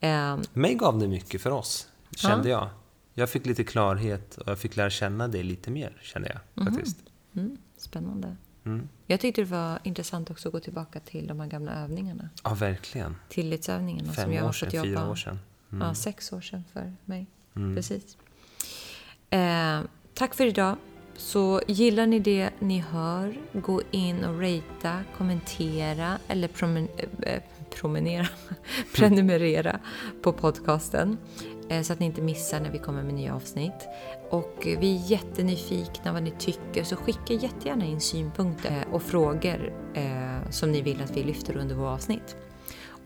Eh, Mig gav det mycket för oss, kände jag. Jag fick lite klarhet och jag fick lära känna det lite mer, kände jag faktiskt. mm, spännande. Mm. Jag tyckte det var intressant också att gå tillbaka till de här gamla övningarna. Ja, verkligen. Tillitsövningarna som Fem jag år har fått jobba. fyra år sedan. Mm. Ja, sex år sedan för mig. Precis. Eh, tack för idag. Så gillar ni det ni hör, gå in och ratea, kommentera eller promen eh, promenera, prenumerera på podcasten eh, så att ni inte missar när vi kommer med nya avsnitt. Och eh, vi är jättenyfikna vad ni tycker så skicka jättegärna in synpunkter och frågor eh, som ni vill att vi lyfter under våra avsnitt.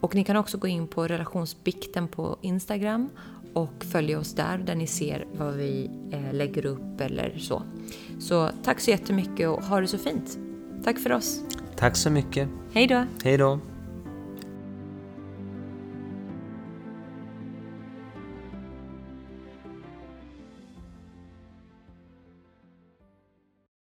Och ni kan också gå in på relationsbikten på Instagram och följa oss där, där ni ser vad vi eh, lägger upp eller så. Så tack så jättemycket och ha det så fint. Tack för oss. Tack så mycket. Hej då! Hej då.